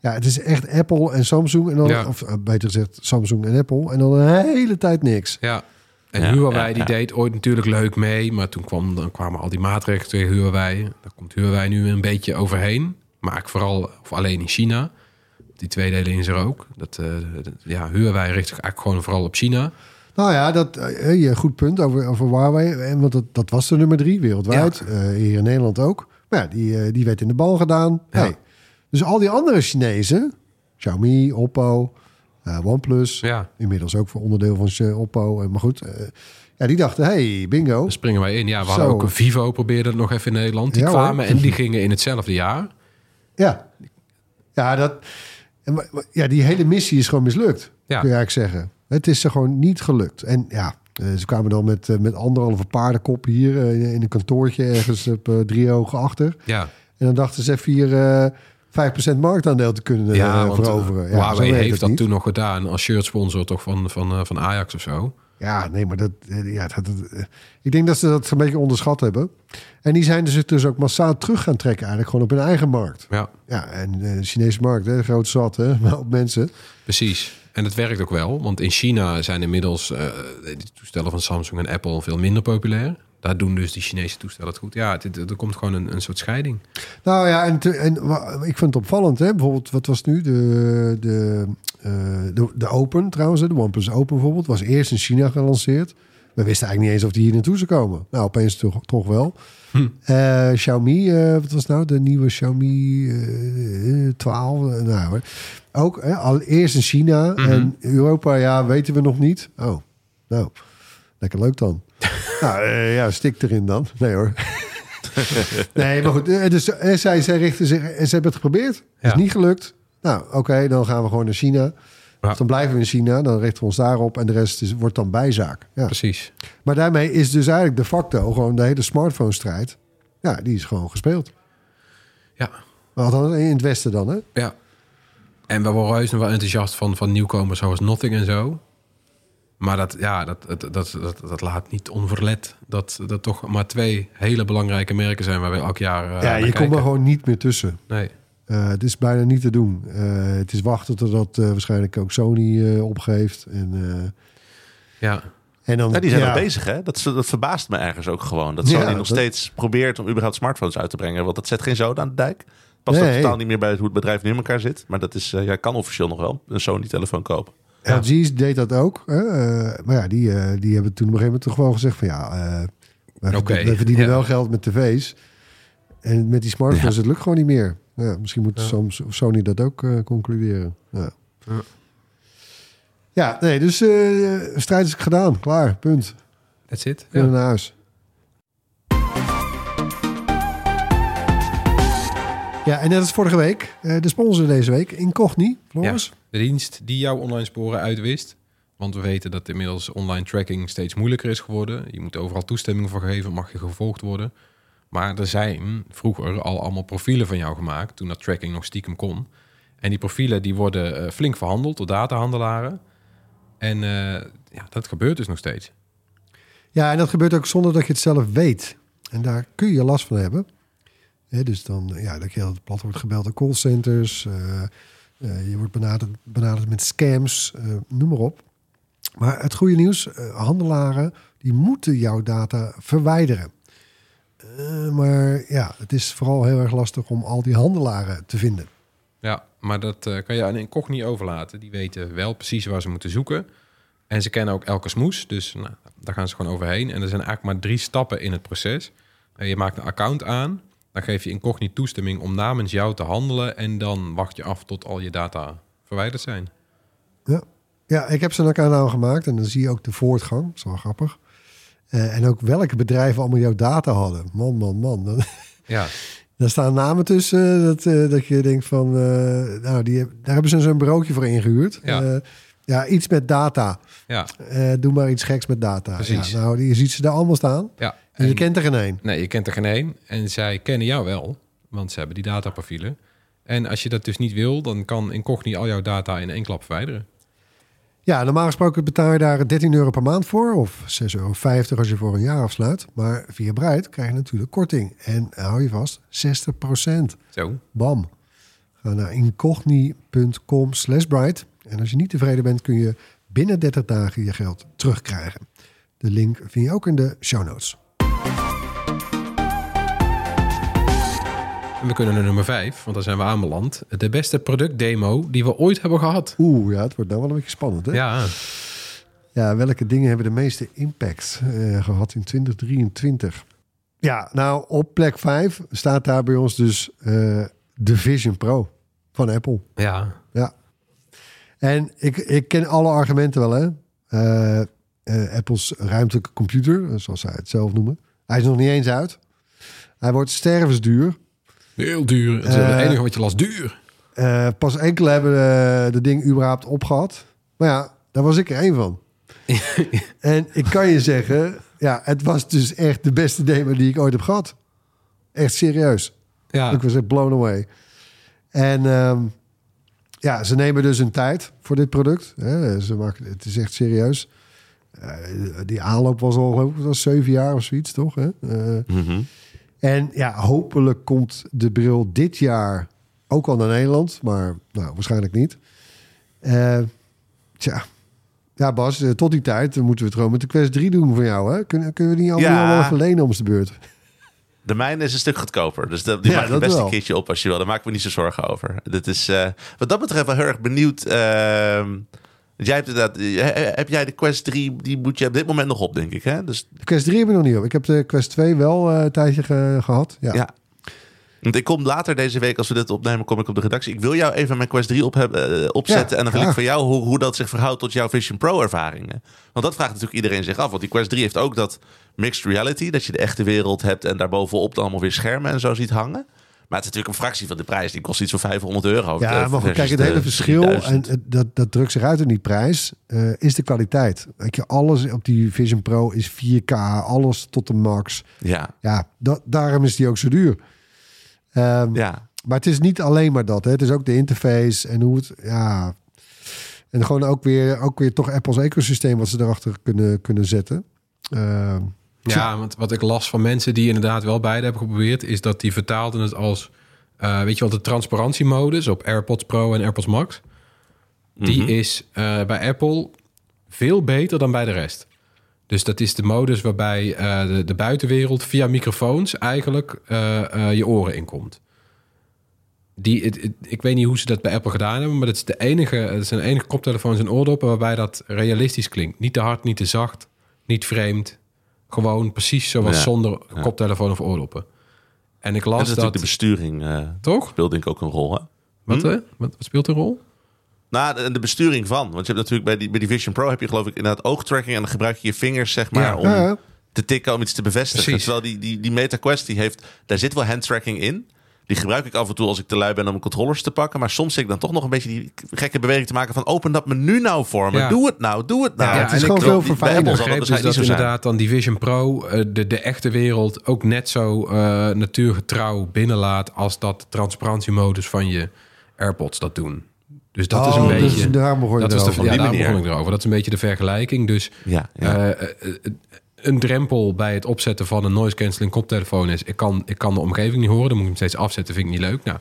ja, het is echt Apple en Samsung. En dan, Ja. Of eh, beter gezegd, Samsung en Apple. En dan een hele tijd niks. Ja. En Ja, Huawei ja, die ja. deed ooit natuurlijk leuk mee. Maar toen kwam, dan kwamen al die maatregelen tegen Huawei. Daar komt Huawei nu een beetje overheen. Maar ik vooral, of alleen in China. Die tweedeling is er ook. Dat, eh, dat- ja, Huawei richt zich eigenlijk gewoon vooral op China. Nou ja, dat eh, je goed punt over, over Huawei. En want dat, dat was de nummer drie wereldwijd. Eh, hier in Nederland ook. Maar ja, die, eh, die werd in de bal gedaan. Ja. Hey. Dus al die andere Chinezen, Xiaomi, Oppo, eh, OnePlus, Ja, inmiddels ook voor onderdeel van Oppo. Eh, Maar goed, eh, ja, die dachten, hey, bingo. daar springen wij in. Ja, we Zo. hadden ook een Vivo probeerde het nog even in Nederland. Die Ja, hoor. kwamen en die gingen in hetzelfde jaar. Ja, ja, dat, en maar- maar- ja die hele missie is gewoon mislukt, Ja. kun je eigenlijk zeggen. Het is er gewoon niet gelukt. En ja, eh, ze kwamen dan met, eh, met anderhalve paardenkop hier eh, in een kantoortje ergens op drie ogen achter. Ja, En dan dachten ze even hier eh 5% marktaandeel te kunnen ja veroveren. Ja, Huawei heeft dat niet. toen nog gedaan als shirt sponsor toch van, van, van Ajax of zo. Ja, nee, maar dat, eh, ja, dat, dat, eh, ik denk dat ze dat een beetje onderschat hebben. En die zijn dus, dus ook massaal terug gaan trekken eigenlijk gewoon op hun eigen markt. Ja, Ja, en eh, de Chinese markt, hè, groot zat, hè, maar *laughs* op mensen. Precies. En het werkt ook wel, want in China zijn inmiddels de toestellen van Samsung en Apple veel minder populair. Daar doen dus die Chinese toestellen het goed. Ja, het, er komt gewoon een, een soort scheiding. Nou ja, en, te- en ik vind het opvallend, hè? Bijvoorbeeld, wat was nu de, de, eh, de, de Open trouwens, de OnePlus Open bijvoorbeeld, was eerst in China gelanceerd. We wisten eigenlijk niet eens of die hier naartoe zou komen. Nou, opeens toch, toch wel. Hm. Eh, Xiaomi, eh, wat was nou de nieuwe Xiaomi eh, 12? Eh, nou, hoor. ook hè, al eerst in China Mhm. en Europa, ja, weten we nog niet. Oh, nou, lekker leuk dan. Nou, eh, ja, stik erin dan. Nee hoor. *laughs* nee, maar goed. eh, Dus eh, zij, zij richten zich, eh, ze hebben het geprobeerd. Ja. Is niet gelukt. Nou, oké, dan gaan we gewoon naar China. Ja. Dan blijven we in China, dan richten we ons daarop en de rest is, wordt dan bijzaak. Ja. Precies. Maar daarmee is dus eigenlijk de facto gewoon de hele smartphone-strijd. Ja, die is gewoon gespeeld. Ja. Althans, in het Westen dan, hè? ja. En we worden heus nog wel enthousiast van, van nieuwkomers zoals Nothing en zo. Maar dat, ja, dat, dat, dat, dat, dat laat niet onverlet dat dat toch maar twee hele belangrijke merken zijn waar we elk jaar eh, ja, naar je komt er gewoon niet meer tussen. Nee. Eh, het is bijna niet te doen. Eh, het is wachten totdat eh, waarschijnlijk ook Sony eh, opgeeft. En, eh, Ja. en dan, Ja, die zijn ja, nog bezig, hè? Dat, dat verbaast me ergens ook gewoon. Dat Ja, Sony nog dat- steeds probeert om überhaupt smartphones uit te brengen. Want dat zet geen zoden aan de dijk. Past Nee. ook totaal niet meer bij hoe het bedrijf nu in elkaar zit. Maar dat is, eh, ja, kan officieel nog wel een Sony-telefoon kopen. Ja. LG deed dat ook. Hè? Eh, maar ja, die, eh, die hebben toen op een gegeven moment toch gewoon gezegd van ja, eh we, verdienen ja. wel geld met tv's. En met die smartphones, het lukt gewoon niet meer. Ja, misschien moet soms Sony dat ook concluderen. Ja. Ja. Ja, nee, dus strijd is gedaan. Klaar, punt. That's it. Kunnen Ja. naar huis. Ja, en net als vorige week, de sponsor deze week, Incogni, Floris. De dienst die jouw online sporen uitwist. Want we weten dat inmiddels online tracking steeds moeilijker is geworden. Je moet overal toestemming voor geven, mag je gevolgd worden. Maar er zijn vroeger al allemaal profielen van jou gemaakt, toen dat tracking nog stiekem kon. En die profielen die worden eh, flink verhandeld door datahandelaren. En eh, ja, dat gebeurt dus nog steeds. Ja, en dat gebeurt ook zonder dat je het zelf weet. En daar kun je last van hebben. Dus dan, ja, dat je heel plat wordt gebeld door callcenters. eh, je wordt benaderd, met scams, eh, noem maar op. Maar het goede nieuws, eh, handelaren, die moeten jouw data verwijderen. Eh, maar ja, het is vooral heel erg lastig om al die handelaren te vinden. Ja, maar dat eh, kan je aan Incogni overlaten. Die weten wel precies waar ze moeten zoeken. En ze kennen ook elke smoes. Dus nou, daar gaan ze gewoon overheen. En er zijn eigenlijk maar drie stappen in het proces. Eh, je maakt een account aan. Dan geef je Incogni toestemming om namens jou te handelen. En dan wacht je af tot al je data verwijderd zijn. Ja. ja, ik heb zo'n account aangemaakt en dan zie je ook de voortgang. Dat is wel grappig. Eh, en ook welke bedrijven allemaal jouw data hadden. Man, man, man. Dan- Ja, *laughs* Daar staan namen tussen eh, dat, eh, dat je denkt van... nou, die, daar hebben ze zo'n bureautje voor ingehuurd. Ja. Eh, ja, iets met data. ja, Eh, doe maar iets geks met data. Precies. Ja, nou, je ziet ze daar allemaal staan. ja. En je En- kent er geen één. Nee, je kent er geen één. En zij kennen jou wel, want ze hebben die dataprofielen. En als je dat dus niet wil, dan kan Incogni al jouw data in één klap verwijderen. Ja, normaal gesproken betaal je daar 13 euro per maand voor. Of 6,50 euro als je voor een jaar afsluit. Maar via Bright krijg je natuurlijk korting. En hou je vast, 60% Zo. Bam. Ga naar incogni.com slash bright. En als je niet tevreden bent, kun je binnen 30 dagen je geld terugkrijgen. De link vind je ook in de show notes. En we kunnen naar nummer vijf, want daar zijn we aanbeland. De beste productdemo die we ooit hebben gehad. Oeh, ja, het wordt nou wel een beetje spannend. Hè? Ja, Ja, welke dingen hebben de meeste impact eh, gehad in 2023? Ja, nou, op plek 5 staat daar bij ons dus eh, de Vision Pro van Apple. Ja. En ik, ik ken alle argumenten wel, hè. Eh, eh, Apples ruimtelijke computer, zoals zij het zelf noemen. Hij is nog niet eens uit. Hij wordt stervensduur. heel duur. Het is Eh, het enige wat je las, duur. Pas enkele hebben de ding überhaupt opgehad. Maar ja, daar was ik er één van. *laughs* en ik kan je zeggen, ja, het was dus echt de beste demo die ik ooit heb gehad. Echt serieus. Ja, Ik was echt blown away. En ehm, ja, ze nemen dus hun tijd voor dit product. Hè. Ze maken, het is echt serieus. Eh, die aanloop was al, geloof ik, het was zeven jaar of zoiets, toch? Hè? Eh, Mhm. en ja, hopelijk komt de bril dit jaar ook al naar Nederland. Maar nou, waarschijnlijk niet. Eh, tja. Ja, Bas, tot die tijd moeten we het gewoon met de Quest 3 doen voor jou. Hè? Kunnen, kunnen we die allemaal Ja. wel even lenen om de beurt? De mijne is een stuk goedkoper. Dus die Ja, mag je dat best wel. een keertje op als je wil. Daar maken we niet zo zorgen over. Dit is, eh, wat dat betreft wel heel erg benieuwd. ehm, jij hebt inderdaad, eh, heb jij de Quest 3? Die moet je op dit moment nog op, denk ik. Hè? Dus De Quest 3 heb ik nog niet op. Ik heb de Quest 2 wel eh, een tijdje ge- gehad. Ja. ja. Want ik kom later deze week, als we dit opnemen, kom ik op de redactie. Ik wil jou even mijn Quest 3 op hebben, eh, opzetten. En dan wil ik van jou hoe, hoe dat zich verhoudt tot jouw Vision Pro ervaringen. Want dat vraagt natuurlijk iedereen zich af. Want die Quest 3 heeft ook dat mixed reality. Dat je de echte wereld hebt en daarbovenop dan allemaal weer schermen en zo ziet hangen. Maar het is natuurlijk een fractie van de prijs. Die kost iets van 500 euro. Ja, Eh, maar kijk, het hele verschil, 3000. en het- dat, dat drukt zich uit in die prijs, eh, is de kwaliteit. Weet je, alles op die Vision Pro is 4K, alles tot de max. Ja, Ja, dat, daarom is die ook zo duur. Ehm, ja. Maar het is niet alleen maar dat. Hè. Het is ook de interface en hoe het... Ja, en gewoon ook weer, ook weer toch Apple's ecosysteem wat ze erachter kunnen, kunnen zetten. Ehm, Ja, want wat ik las van mensen die inderdaad wel beide hebben geprobeerd, is dat die vertaalden het als, eh, weet je wel, de transparantiemodus op AirPods Pro en AirPods Max. Die is eh, bij Apple veel beter dan bij de rest. Dus dat is de modus waarbij eh, de, de buitenwereld via microfoons eigenlijk eh, eh, je oren inkomt. Die, het- het- ik weet niet hoe ze dat bij Apple gedaan hebben, maar dat is de enige, het zijn de enige koptelefoons en oordoppen waarbij dat realistisch klinkt. Niet te hard, niet te zacht, niet vreemd. Gewoon precies zoals Ja, zonder koptelefoon of oordoppen. En ik las dat dat, de besturing. eh toch? speelt denk ik ook een rol, hè? Wat, Hm? wat, wat speelt een rol? Nou, de, de besturing van. Want je hebt natuurlijk bij die, bij die Vision Pro heb je geloof ik inderdaad oogtracking. En dan gebruik je je vingers, zeg maar, Ja. om Ja, te tikken, om iets te bevestigen. Precies. Terwijl die, die, die Meta Quest, die heeft, daar zit wel handtracking in. Die gebruik ik af en toe als ik te lui ben om controllers te pakken. Maar soms zit ik dan toch nog een beetje die gekke beweging te maken van... open dat menu nou voor me. Ja. Doe het nou, doe het nou. Ja, het is en gewoon ik- veel verfijnder. begreep dus dat inderdaad dan die Vision Pro eh, de, de echte wereld ook net zo eh, natuurgetrouw binnenlaat als dat de transparantiemodus van je AirPods dat doen. Dus dat is een Oh, beetje... dus daarom begon je dat is de, ja, daar begon ik erover. Dat is een beetje de vergelijking. Dus Ja, ja. eh, eh, eh, een drempel bij het opzetten van een noise cancelling koptelefoon is... Ik kan, ik kan de omgeving niet horen, dan moet ik hem steeds afzetten, vind ik niet leuk. Nou,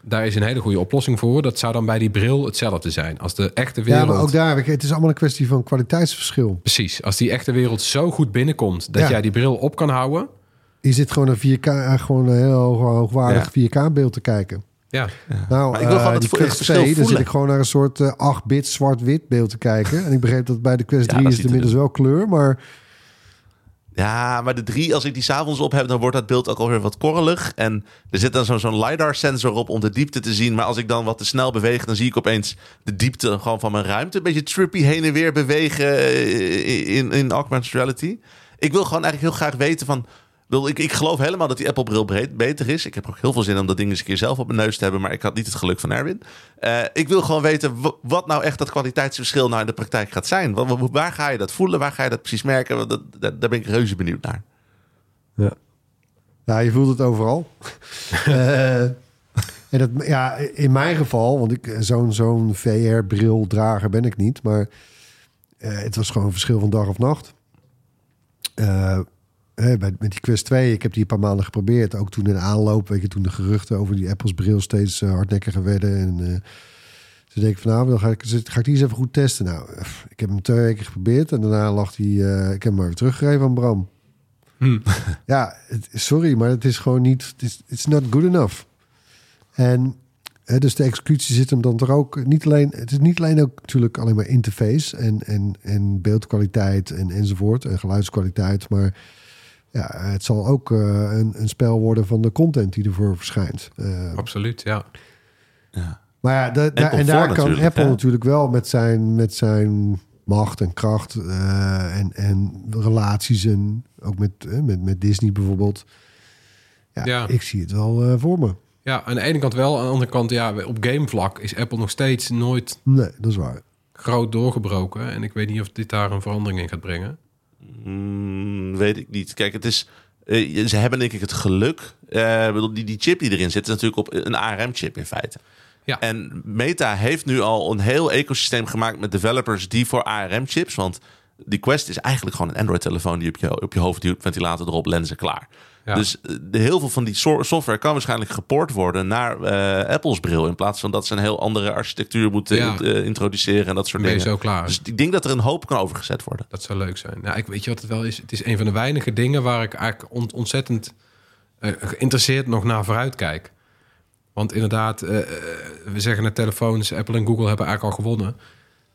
daar is een hele goede oplossing voor. Dat zou dan bij die bril hetzelfde zijn. Als de echte Ja, wereld... maar ook daar, het is allemaal een kwestie van kwaliteitsverschil. Precies, als die echte wereld zo goed binnenkomt... dat Ja. jij die bril op kan houden... Je zit gewoon een 4K, eh, gewoon een heel hoog- hoogwaardig 4K-beeld te kijken. Ja, Nou, Maar ik wil eh, gewoon het die vo- Quest verschil 2, dan zit ik gewoon naar een soort eh, 8-bit zwart-wit beeld te kijken. En ik begreep dat bij de Quest *laughs* Ja, 3 dat is het inmiddels wel kleur, maar Ja, maar de drie, als ik die s'avonds op heb, dan wordt dat beeld ook alweer wat korrelig. En er zit dan zo'n zo'n LiDAR-sensor op om de diepte te zien. Maar als ik dan wat te snel beweeg, dan zie ik opeens de diepte gewoon van mijn ruimte. Een beetje trippy heen en weer bewegen eh, in, in augmented reality. Ik wil gewoon eigenlijk heel graag weten van... wil- Ik, ik geloof helemaal dat die Apple-bril beter is. Ik heb ook heel veel zin om dat ding eens een keer zelf op mijn neus te hebben. Maar ik had niet het geluk van Erwin. Eh, ik wil gewoon weten wa- wat nou echt dat kwaliteitsverschil nou in de praktijk gaat zijn. Wa- wa- Waar ga je dat voelen? Waar ga je dat precies merken? Dat- dat- Daar ben ik reuze benieuwd naar. ja, je voelt het overal. *laughs* Eh, en dat, ja, in mijn geval, want ik zo'n zo'n VR-bril-drager ben ik niet, maar eh, het was gewoon een verschil van dag of nacht. Eh, hè, met die Quest 2, ik heb die een paar maanden geprobeerd. Ook toen in de aanloop, weet je, toen de geruchten over die Apples bril steeds eh, hardnekkiger werden. En eh, toen denk ik vanavond, dan ga ik, ga ik die eens even goed testen. Nou, ik heb hem twee weken geprobeerd en daarna lag hij, eh, ik heb hem maar weer teruggegeven aan Bram. *laughs* Ja, het, sorry, maar het is gewoon niet, het is it's not good enough. En hè, dus de executie zit hem dan toch ook niet alleen, het is niet alleen ook natuurlijk alleen maar interface en, en, en beeldkwaliteit en, enzovoort en geluidskwaliteit, maar ja, het zal ook eh, een, een spel worden van de content die ervoor verschijnt. Eh, absoluut, ja. maar ja, da- da- en, daar kan Apple hè? natuurlijk wel met zijn, met zijn macht en kracht eh, en, en relaties en ook met, met, met Disney bijvoorbeeld. Ja, Ja. ik zie het wel voor me. Ja, aan de ene kant wel. Aan de andere kant, ja, op gamevlak is Apple nog steeds nooit Nee, dat is waar. groot doorgebroken. En ik weet niet of dit daar een verandering in gaat brengen. Mm, weet ik niet. Kijk, het is. eh, ze hebben denk ik het geluk. bedoel, die, die chip die erin zit, is natuurlijk op een ARM-chip in feite. Ja. En Meta heeft nu al een heel ecosysteem gemaakt met developers die voor ARM-chips. Want die Quest is eigenlijk gewoon een Android-telefoon die op je, op je hoofd duwt, ventilator erop, lenzen klaar. Ja. Dus eh, de, heel veel van die so- software kan waarschijnlijk gepoord worden naar eh, Apple's bril. In plaats van dat ze een heel andere architectuur moeten Ja. eh, introduceren en dat soort Ben dingen. zo klaar. Dus ik denk dat er een hoop kan overgezet worden. Dat zou leuk zijn. Nou, ik weet je wat het wel is. Het is een van de weinige dingen waar ik eigenlijk ont- ontzettend geïnteresseerd nog naar vooruit kijk. Want inderdaad, we zeggen net telefoons, Apple en Google hebben eigenlijk al gewonnen.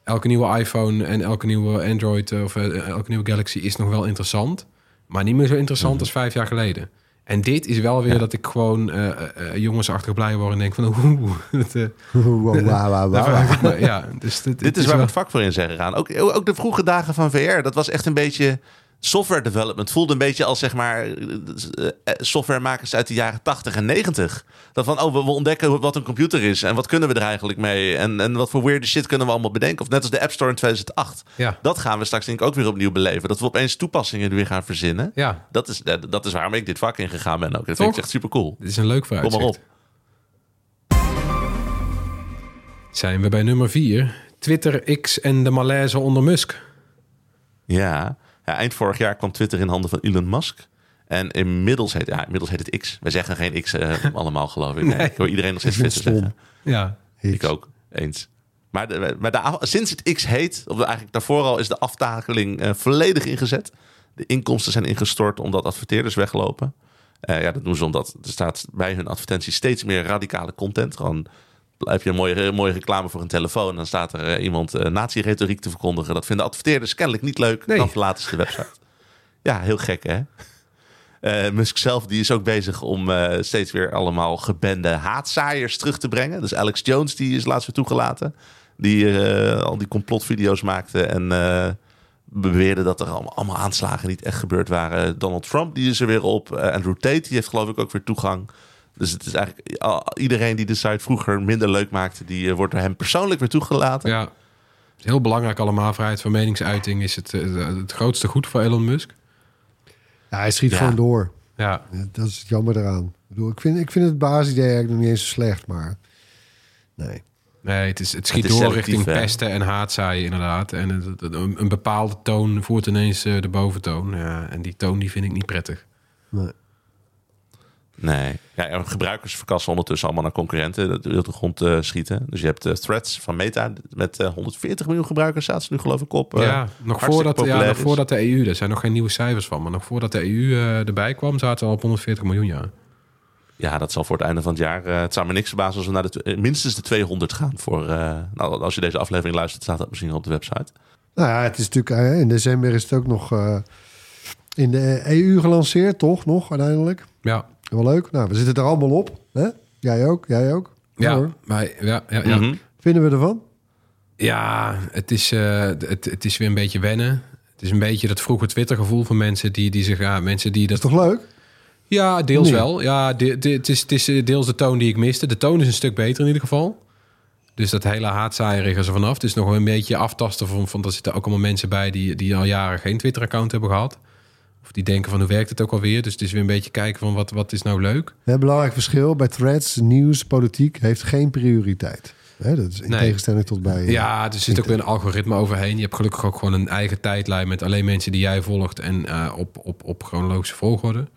Elke nieuwe iPhone en elke nieuwe Android of elke nieuwe Galaxy is nog wel interessant. Maar niet meer zo interessant als vijf jaar geleden. En dit is wel weer dat ik gewoon eh, jongensachtig blij word en denk van... Oeh, eh, ja, dus dit, Dit is waar we het vak voor in zijn gegaan. Ook, ook de vroege dagen van VR, dat was echt een beetje software development. Voelde een beetje als zeg maar eh, eh, softwaremakers uit de jaren 80 en 90. Dat van, oh, we, ontdekken wat een computer is en wat kunnen we er eigenlijk mee en, en wat voor weird shit kunnen we allemaal bedenken. Of net als de App Store in 2008. Ja. Dat gaan we straks denk ik ook weer opnieuw beleven. Dat we opeens toepassingen weer gaan verzinnen. Ja, Dat is, dat is waarom ik dit vak ingegaan ben ook. Dat vind ik echt super cool. dit is een leuk Kom vooruitzicht. maar op. Zijn we bij nummer 4. Twitter, X en de malaise onder Musk. Ja. Ja, eind vorig jaar kwam Twitter in handen van Elon Musk. En inmiddels heet, ja, inmiddels heet het X. Wij zeggen geen X eh, *laughs* allemaal, geloof ik. Nee, Ik hoor iedereen nog steeds zeggen. Ja, Ik ook, eens. Maar, de, maar de, sinds het X heet, of eigenlijk daarvoor al, is de aftakeling eh, volledig ingezet. De inkomsten zijn ingestort omdat adverteerders weglopen. Eh, ja, dat doen ze omdat er staat bij hun advertenties steeds meer radicale content. Gewoon heb je een mooie, mooie reclame voor een telefoon. Dan staat er eh, iemand uh, nazi-retoriek te verkondigen. Dat vinden adverteerders kennelijk niet leuk. Nee. Dan verlaten ze de website. Ja, heel gek hè. Eh, Musk zelf die is ook bezig om eh, steeds weer allemaal gebende haatzaaiers terug te brengen. Dus Alex Jones die is laatst weer toegelaten. Die eh, al die complotvideo's maakte en eh, beweerde dat er allemaal, allemaal aanslagen niet echt gebeurd waren. Donald Trump die is er weer op. Eh, Andrew Tate die heeft geloof ik ook weer toegang. Dus het is eigenlijk al- iedereen die de site vroeger minder leuk maakte, die eh, wordt door hem persoonlijk weer toegelaten. ja. Het is heel belangrijk allemaal. Vrijheid van meningsuiting is het, eh, het grootste goed voor Elon Musk. Ja, hij schiet Ja. gewoon door. Ja, Dat is het jammer eraan. Ik, bedoel, ik, vind, ik vind het basisidee eigenlijk nog niet eens zo slecht, maar Nee. Nee, het, is, het schiet Het is door richting hè? pesten en haatzaaien inderdaad. En het- het- een, een bepaalde toon voert ineens eh, de boventoon. Ja, en die toon die vind ik niet prettig. nee. Nee. Ja, en gebruikers verkassen ondertussen allemaal naar concurrenten. Dat wil de grond eh, schieten. Dus je hebt eh, Threads van Meta met eh, 140 miljoen gebruikers. Staat ze nu geloof ik op. eh, ja, nog voordat, ja, nog voordat de EU, er zijn nog geen nieuwe cijfers van, maar nog voordat de EU eh, erbij kwam, zaten ze al op 140 miljoen jaar. Ja, dat zal voor het einde van het jaar. eh, het zou me niks verbazen als we naar de, eh, minstens de 200 gaan. Voor, eh, nou, als je deze aflevering luistert, staat dat misschien op de website. Nou ja, het is natuurlijk... eh, in december is het ook nog eh, in de EU gelanceerd, toch? Nog, uiteindelijk. Ja, Wel leuk. Nou, we zitten er allemaal op. Hè? Jij ook, jij ook. ja, hoor. maar, ja, ja, ja. Mhm. Vinden we ervan? Ja, het is, eh, het, het is weer een beetje wennen. Het is een beetje dat vroege Twitter-gevoel van mensen die, die zich, ja, mensen die Dat is toch leuk? Ja, deels Nee. wel. Ja, de, de- het, is, het is eh, deels de toon die ik miste. De toon is een stuk beter in ieder geval. Dus dat hele haatzaaierige is er vanaf. Het is nog wel een beetje aftasten van, van er zitten ook allemaal mensen bij die, die al jaren geen Twitter-account hebben gehad. Of die denken van hoe werkt het ook alweer. Dus het is weer een beetje kijken van wat, wat is nou leuk. Een belangrijk verschil bij threads, nieuws, politiek heeft geen prioriteit. Hè, dat is in Nee. tegenstelling tot bij... Ja, er zit ook weer een algoritme overheen. Je hebt gelukkig ook gewoon een eigen tijdlijn met alleen mensen die jij volgt en eh, op, op, op chronologische volgorde.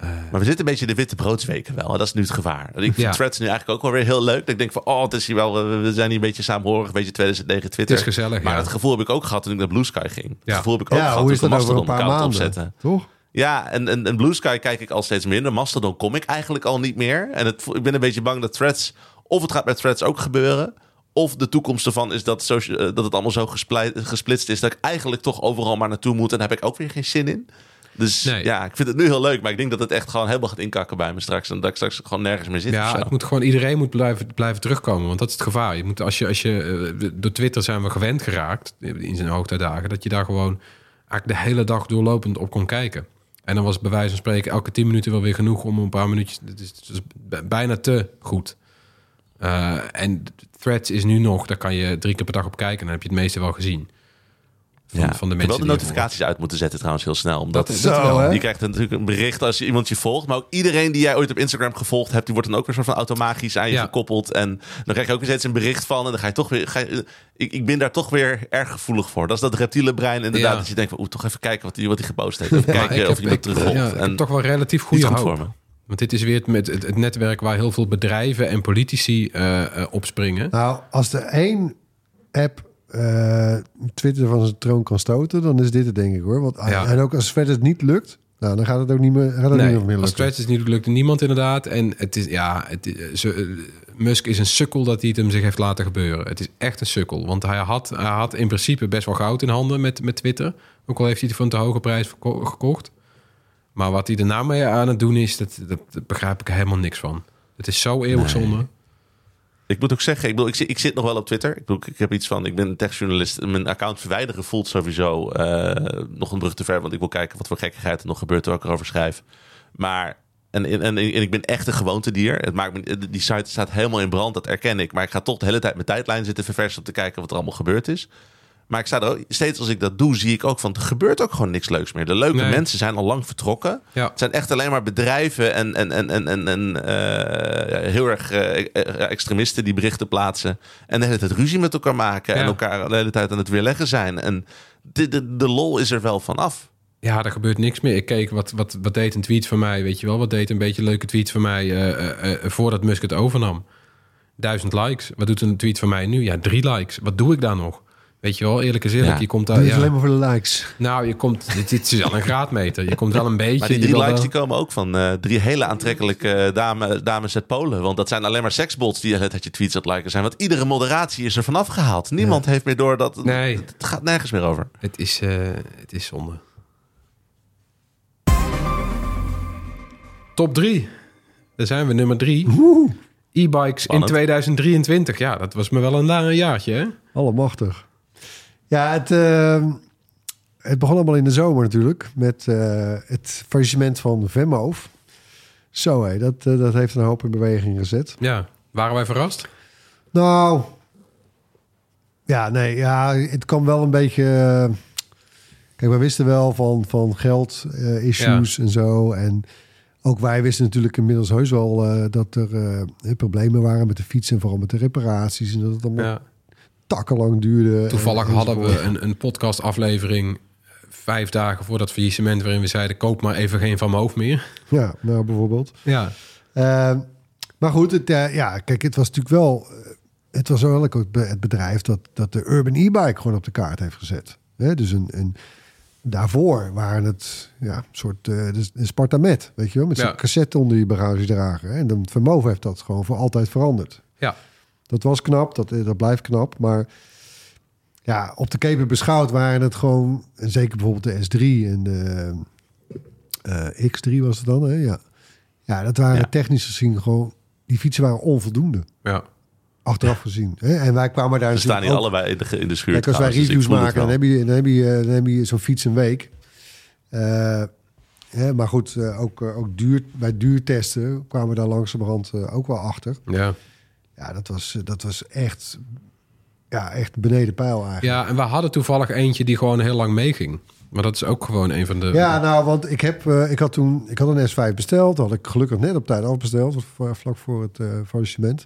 Maar we zitten een beetje in de witte broodsweken wel. En dat is nu het gevaar. Ik vind Ja. Threads nu eigenlijk ook wel weer heel leuk. Dat ik denk van, oh, het is hier wel, we- zijn hier een beetje samenhorig. Een beetje 2009 Twitter. Het is gezellig, Maar ja. het gevoel heb ik ook gehad toen ik naar Blue Sky ging. Het Ja. gevoel heb ik ook ja, gehad hoe is toen dat ik een over een paar Mastodon maanden? opzetten. Toch? Ja, en, en, en Blue Sky kijk ik al steeds minder. Mastodon kom ik eigenlijk al niet meer. En het, ik ben een beetje bang dat Threads... Of het gaat met Threads ook gebeuren... Of de toekomst ervan is dat, eh, dat het allemaal zo gesplitst is... dat ik eigenlijk toch overal maar naartoe moet. En daar heb ik ook weer geen zin in. Dus Nee. ja, ik vind het nu heel leuk. Maar ik denk dat het echt gewoon helemaal gaat inkakken bij me straks. En dat ik straks gewoon nergens meer zit. Ja, het moet gewoon iedereen moet blijven, blijven terugkomen. Want dat is het gevaar. Je moet, als je, als je, eh, door Twitter zijn we gewend geraakt in zijn hoogtijdagen, dat je daar gewoon eigenlijk de hele dag doorlopend op kon kijken. En dan was bij wijze van spreken elke tien minuten wel weer genoeg om een paar minuutjes. Het is, het is b- bijna te goed. Eh, en Threads is nu nog, daar kan je drie keer per dag op kijken. En dan heb je het meeste wel gezien. Van, ja. van de mensen wel de je notificaties uit moeten zetten trouwens heel snel. Omdat Dat is- Zo, wel, hè? Je krijgt natuurlijk een bericht als je iemand je volgt. Maar ook iedereen die jij ooit op Instagram gevolgd hebt... die wordt dan ook weer soort van automatisch aan je Ja. gekoppeld. En dan krijg je ook weer steeds een bericht van. En dan ga je toch weer... Ga je, ik, ik ben daar toch weer erg gevoelig voor. Dat is dat reptiele brein inderdaad. Ja. Dat je denkt van... Oeh, toch even kijken wat hij wat hij gepost heeft. Even kijken ik of heb- iemand ik- terugvolgt. en toch wel relatief goede goed hoop. voor me. Want dit is weer het, met het, het netwerk waar heel veel bedrijven en politici eh, eh, opspringen. Nou, als er één app eh, Twitter van zijn troon kan stoten, dan is dit het denk ik hoor. Want, Ja. En ook als verder het niet lukt, nou, dan gaat het ook niet meer, gaat het niet Nee, meer als. Threads is niet lukt niemand inderdaad. En het is, ja, het, is- ze, eh, Musk is een sukkel dat hij het hem zich heeft laten gebeuren. Het is echt een sukkel. Want hij had, hij had in principe best wel goud in handen met, met Twitter. Ook al heeft hij het voor een te hoge prijs gekocht. Maar wat hij nou mee aan het doen is, dat, dat, dat begrijp ik helemaal niks van. Het is zo eeuwig zonde. Ik moet ook zeggen, ik, bedoel, ik, zit, ik zit nog wel op Twitter. Ik, ik heb iets van, ik ben een techjournalist. Mijn account verwijderen voelt sowieso eh, nog een brug te ver. Want ik wil kijken wat voor gekkigheid er nog gebeurt terwijl ik erover schrijf. Maar, en, en, ik ben echt een gewoontedier. Het maakt me, die site staat helemaal in brand, dat erken ik. Maar ik ga toch de hele tijd mijn tijdlijn zitten verversen om te kijken wat er allemaal gebeurd is. Maar ik sta er ook, steeds als ik dat doe, zie ik ook van, er gebeurt ook gewoon niks leuks meer. De leuke Nee. mensen zijn al lang vertrokken. Ja. Het zijn echt alleen maar bedrijven en, en, en, en, en, en eh, heel erg eh, eh, extremisten die berichten plaatsen. En de hele tijd ruzie met elkaar maken. En elkaar de hele tijd aan het weerleggen zijn. En de, de, de lol is er wel vanaf. Ja, er gebeurt niks meer. Ik keek wat, wat, wat deed een tweet van mij, weet je wel. Wat deed een beetje een leuke tweet van mij eh, voordat Musk het overnam. Duizend likes. Wat doet een tweet van mij nu? Ja, drie likes. Wat doe ik daar nog? Weet je wel, eerlijk is eerlijk. Ja. Je komt daar. is Ja, alleen maar voor de likes. nou, je komt. Dit, dit is wel een graadmeter. Je komt wel een beetje. Maar die drie likes wel- die komen ook van eh, drie hele aantrekkelijke dame, dames uit Polen. Want dat zijn alleen maar seksbots die tijd je tweets aan het liken zijn. Want iedere moderatie is er vanaf gehaald. Niemand heeft meer door dat... Nee. Het gaat nergens meer over. Het is, eh, het is zonde. Top 3. Daar zijn we, nummer 3. E-bikes in Spannend. 2023. Ja, dat was me wel een, een jaartje, hè? Allemachtig. Ja, het, eh, het begon allemaal in de zomer natuurlijk. Met eh, het faillissement van Venmoof. Zo hé, dat, eh, dat heeft een hoop in beweging gezet. Ja. Waren wij verrast? Nou, ja, nee, ja, het kwam wel een beetje. eh, Kijk, we wisten wel van, van geld, eh, issues en zo. En ook wij wisten natuurlijk inmiddels heus wel dat er problemen waren met de fiets en vooral met de reparaties. En dat het allemaal Ja. Takkenlang duurde. Toevallig en- hadden we een, een podcastaflevering eh, vijf dagen voor dat faillissement... waarin we zeiden, koop maar even geen Van mijn hoofd meer. Ja, nou bijvoorbeeld. Ja, Eh, maar goed, het, eh, ja, kijk, het was natuurlijk wel... eh, het was wel ook het be- het bedrijf dat, dat de Urban e-bike gewoon op de kaart heeft gezet. Hè, dus een, een, daarvoor waren het ja, een soort eh de, de Spartamet, weet je wel? Met zo'n Ja. cassette onder je bagagedrager. hè. En dan Vermogen heeft dat gewoon voor altijd veranderd. ja. Dat was knap, dat, eh, dat blijft knap. Maar ja, op de keper beschouwd waren het gewoon... En zeker bijvoorbeeld de S3 en de eh, X3 was het dan, hè? Ja, ja dat waren Ja. technisch gezien gewoon... Die fietsen waren onvoldoende, ja. achteraf gezien. Hè? En wij kwamen daar Ze staan hier ook- allebei in de, in de schuur. Kijk, als wij dus reviews maken, dan heb je, dan heb je, dan heb je zo'n fiets een week. Eh, hè, maar goed, eh, ook, eh, ook duur, bij duurtesten kwamen we daar langzamerhand eh, ook wel achter. ja. Ja, dat was, eh, dat was echt, ja, echt beneden pijl eigenlijk. Ja, en we hadden toevallig eentje die gewoon heel lang meeging. Maar dat is ook gewoon een van de... Ja, nou, want ik, heb, eh, ik had toen ik had een S5 besteld. Dat had ik gelukkig net op tijd afbesteld, v- vlak voor het eh faillissement.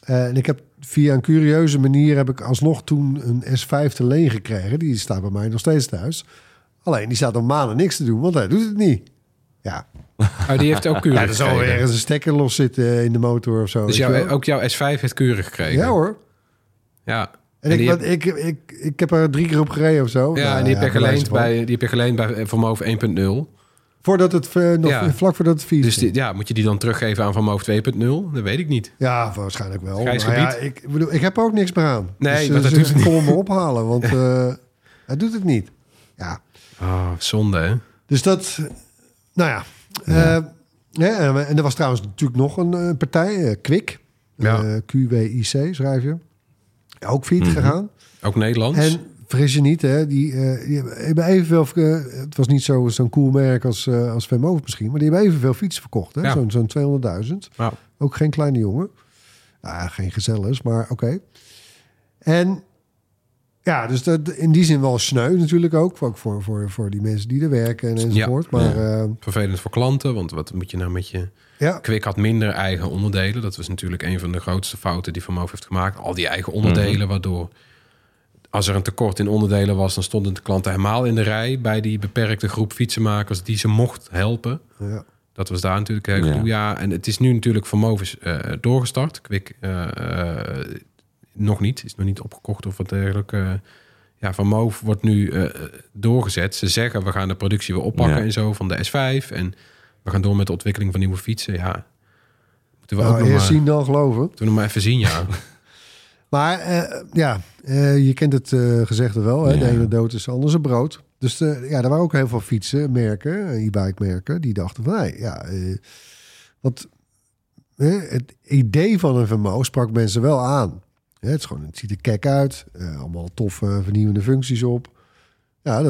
Eh, en ik heb via een curieuze manier heb ik alsnog toen een S5 te leen gekregen. Die staat bij mij nog steeds thuis. Alleen die staat al maanden niks te doen, want hij doet het niet. Ja, Oh, die heeft ook keurig ja er zal ergens een stekker los zitten in de motor of zo. Dus wel. ook jouw S5 heeft keurig gekregen? Ja hoor. Ja. En, En ik, heb- ik, ik, ik, heb er drie keer op gereden of zo. Ja, Nou, en die heb je geleend bij, die heb je geleend bij Vermoof 1.0. Voordat het, eh, nog, Ja. vlak voordat het vies Dus die, ja, moet je die dan teruggeven aan Vermoof 2.0? Dat weet ik niet. Ja, waarschijnlijk wel. Maar ja, ik, bedoel, ik heb er ook niks meer aan. Nee, dus, maar eh, dat ze- doet het *laughs* me ophalen, want *laughs* eh, hij doet het niet. Ja, Ah, zonde, hè? dus dat... Nou ja. Eh, ja, en er was trouwens natuurlijk nog een eh, partij, eh, Kwik. Ja. QWIC schrijf je. Ook failliet Mhm. gegaan. Ook Nederlands. En vergis je niet, hè, die, die hebben evenveel... eh, het was niet zo- zo'n cool merk als, eh als misschien... maar die hebben evenveel fietsen verkocht. Hè? Ja. Zo'n zo'n 200.000. Nou, Ook geen kleine jongen. Nou, geen gezellers, maar oké. En ja, dus dat, in die zin wel sneu natuurlijk ook. Ook voor, voor, voor die mensen die er werken en enzovoort. maar eh, vervelend voor klanten, want wat moet je nou met je... ja, Kwik had minder eigen onderdelen. Dat was natuurlijk een van de grootste fouten die Vermoof heeft gemaakt. Al die eigen onderdelen, waardoor... Als er een tekort in onderdelen was, dan stonden de klanten helemaal in de rij... bij die beperkte groep fietsenmakers die ze mocht helpen. ja. Dat was daar natuurlijk heel Ja. en het is nu natuurlijk van Movis eh, doorgestart. Kwik eh, eh, nog niet. Is nog niet opgekocht of wat dergelijke. Ja, van Move wordt nu eh, doorgezet. Ze zeggen, we gaan de productie weer oppakken Ja. en zo van de S5. En we gaan door met de ontwikkeling van nieuwe fietsen. Ja, moeten we ook Nou, nog eerst maar, zien dan geloven. moeten we nog maar even zien, ja. *laughs* Maar eh, ja, eh, je kent het eh gezegde wel. Hè? De ene dood is anders een brood. Dus eh, ja, er waren ook heel veel fietsenmerken, eh, e-bike merken, die dachten van, nee, ja, want eh, het idee van een Vermo sprak mensen wel aan. Het, gewoon, ziet er kek uit, eh, allemaal toffe vernieuwende functies op. Ja, eh,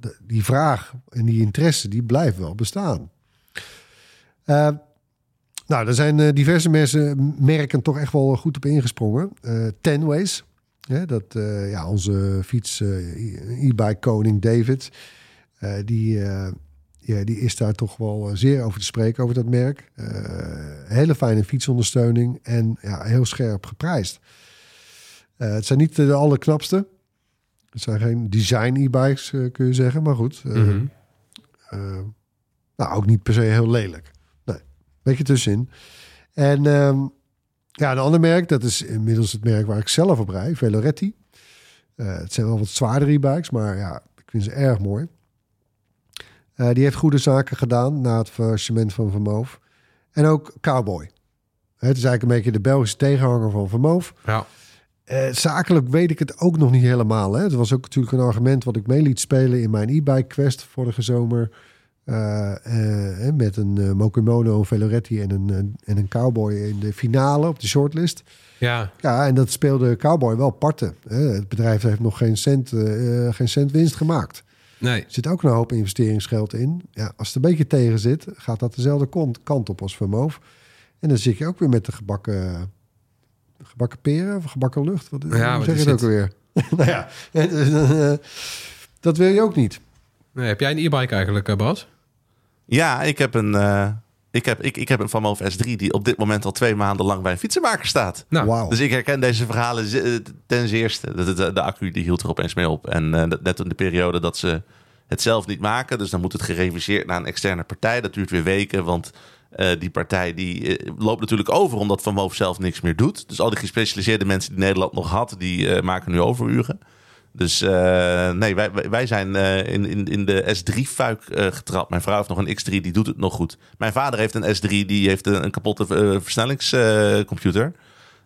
dat- die vraag en die interesse, die blijft wel bestaan. Eh, nou, er zijn diverse mensen, merken toch echt wel goed op ingesprongen. Eh Tenways, dat, ja, onze fiets, e-bike koning David, die, ja, die is daar toch wel zeer over te spreken, over dat merk. Hele fijne fietsondersteuning en ja, heel scherp geprijsd. Eh, het zijn niet de allerknapste. Het zijn geen design e-bikes, eh, kun je zeggen. Maar goed, eh, Mhm. eh, nou, ook niet per se heel lelijk. Nee, beetje tussenin. En ehm, ja, een ander merk, dat is inmiddels het merk waar ik zelf op rij, Veloretti. Eh, het zijn wel wat zwaardere e-bikes, maar ja, ik vind ze erg mooi. Eh, die heeft goede zaken gedaan na het faillissement van Vermoof. En ook Cowboy. Het is eigenlijk een beetje de Belgische tegenhanger van Vermoof. ja. Eh, zakelijk weet ik het ook nog niet helemaal. Hè. Het was ook natuurlijk een argument wat ik mee liet spelen in mijn e-bike quest vorige zomer. Eh, eh, met een Mokumono, een Veloretti en een, en een Cowboy in de finale op de shortlist. ja, Ja, en dat speelde Cowboy wel parten. Het bedrijf heeft nog geen cent, geen cent winst gemaakt. nee. Er zit ook een hoop investeringsgeld in. Ja, als het een beetje tegen zit, gaat dat dezelfde kant- kant op als Vermoof. En dan zit je ook weer met de gebakken, gebakken peren of gebakken lucht. Wat, Ja, hoe wat zeg is je het ook alweer? *laughs* nou ja, eh, dat wil je ook niet. nee. Heb jij een e-bike eigenlijk, eh, Bas? Ja, ik heb een, eh, ik heb, ik, ik heb een Van Moof S3 die op dit moment al twee maanden lang bij een fietsenmaker staat. Nou. Dus ik herken deze verhalen ten zeerste. De, de, de accu die hield er opeens mee op. En dat- net in de periode dat ze het zelf niet maken. Dus dan moet het gereviseerd naar een externe partij. Dat duurt weer weken, want eh, die partij die eh, loopt natuurlijk over... omdat Van Moof zelf niks meer doet. Dus al die gespecialiseerde mensen die Nederland nog had... die eh, maken nu overuren. Dus nee, wij, wij- zijn in, in, in de S3-fuik eh, getrapt. Mijn vrouw heeft nog een X3, die doet het nog goed. Mijn vader heeft een S3, die heeft een, kapotte versnellingscomputer.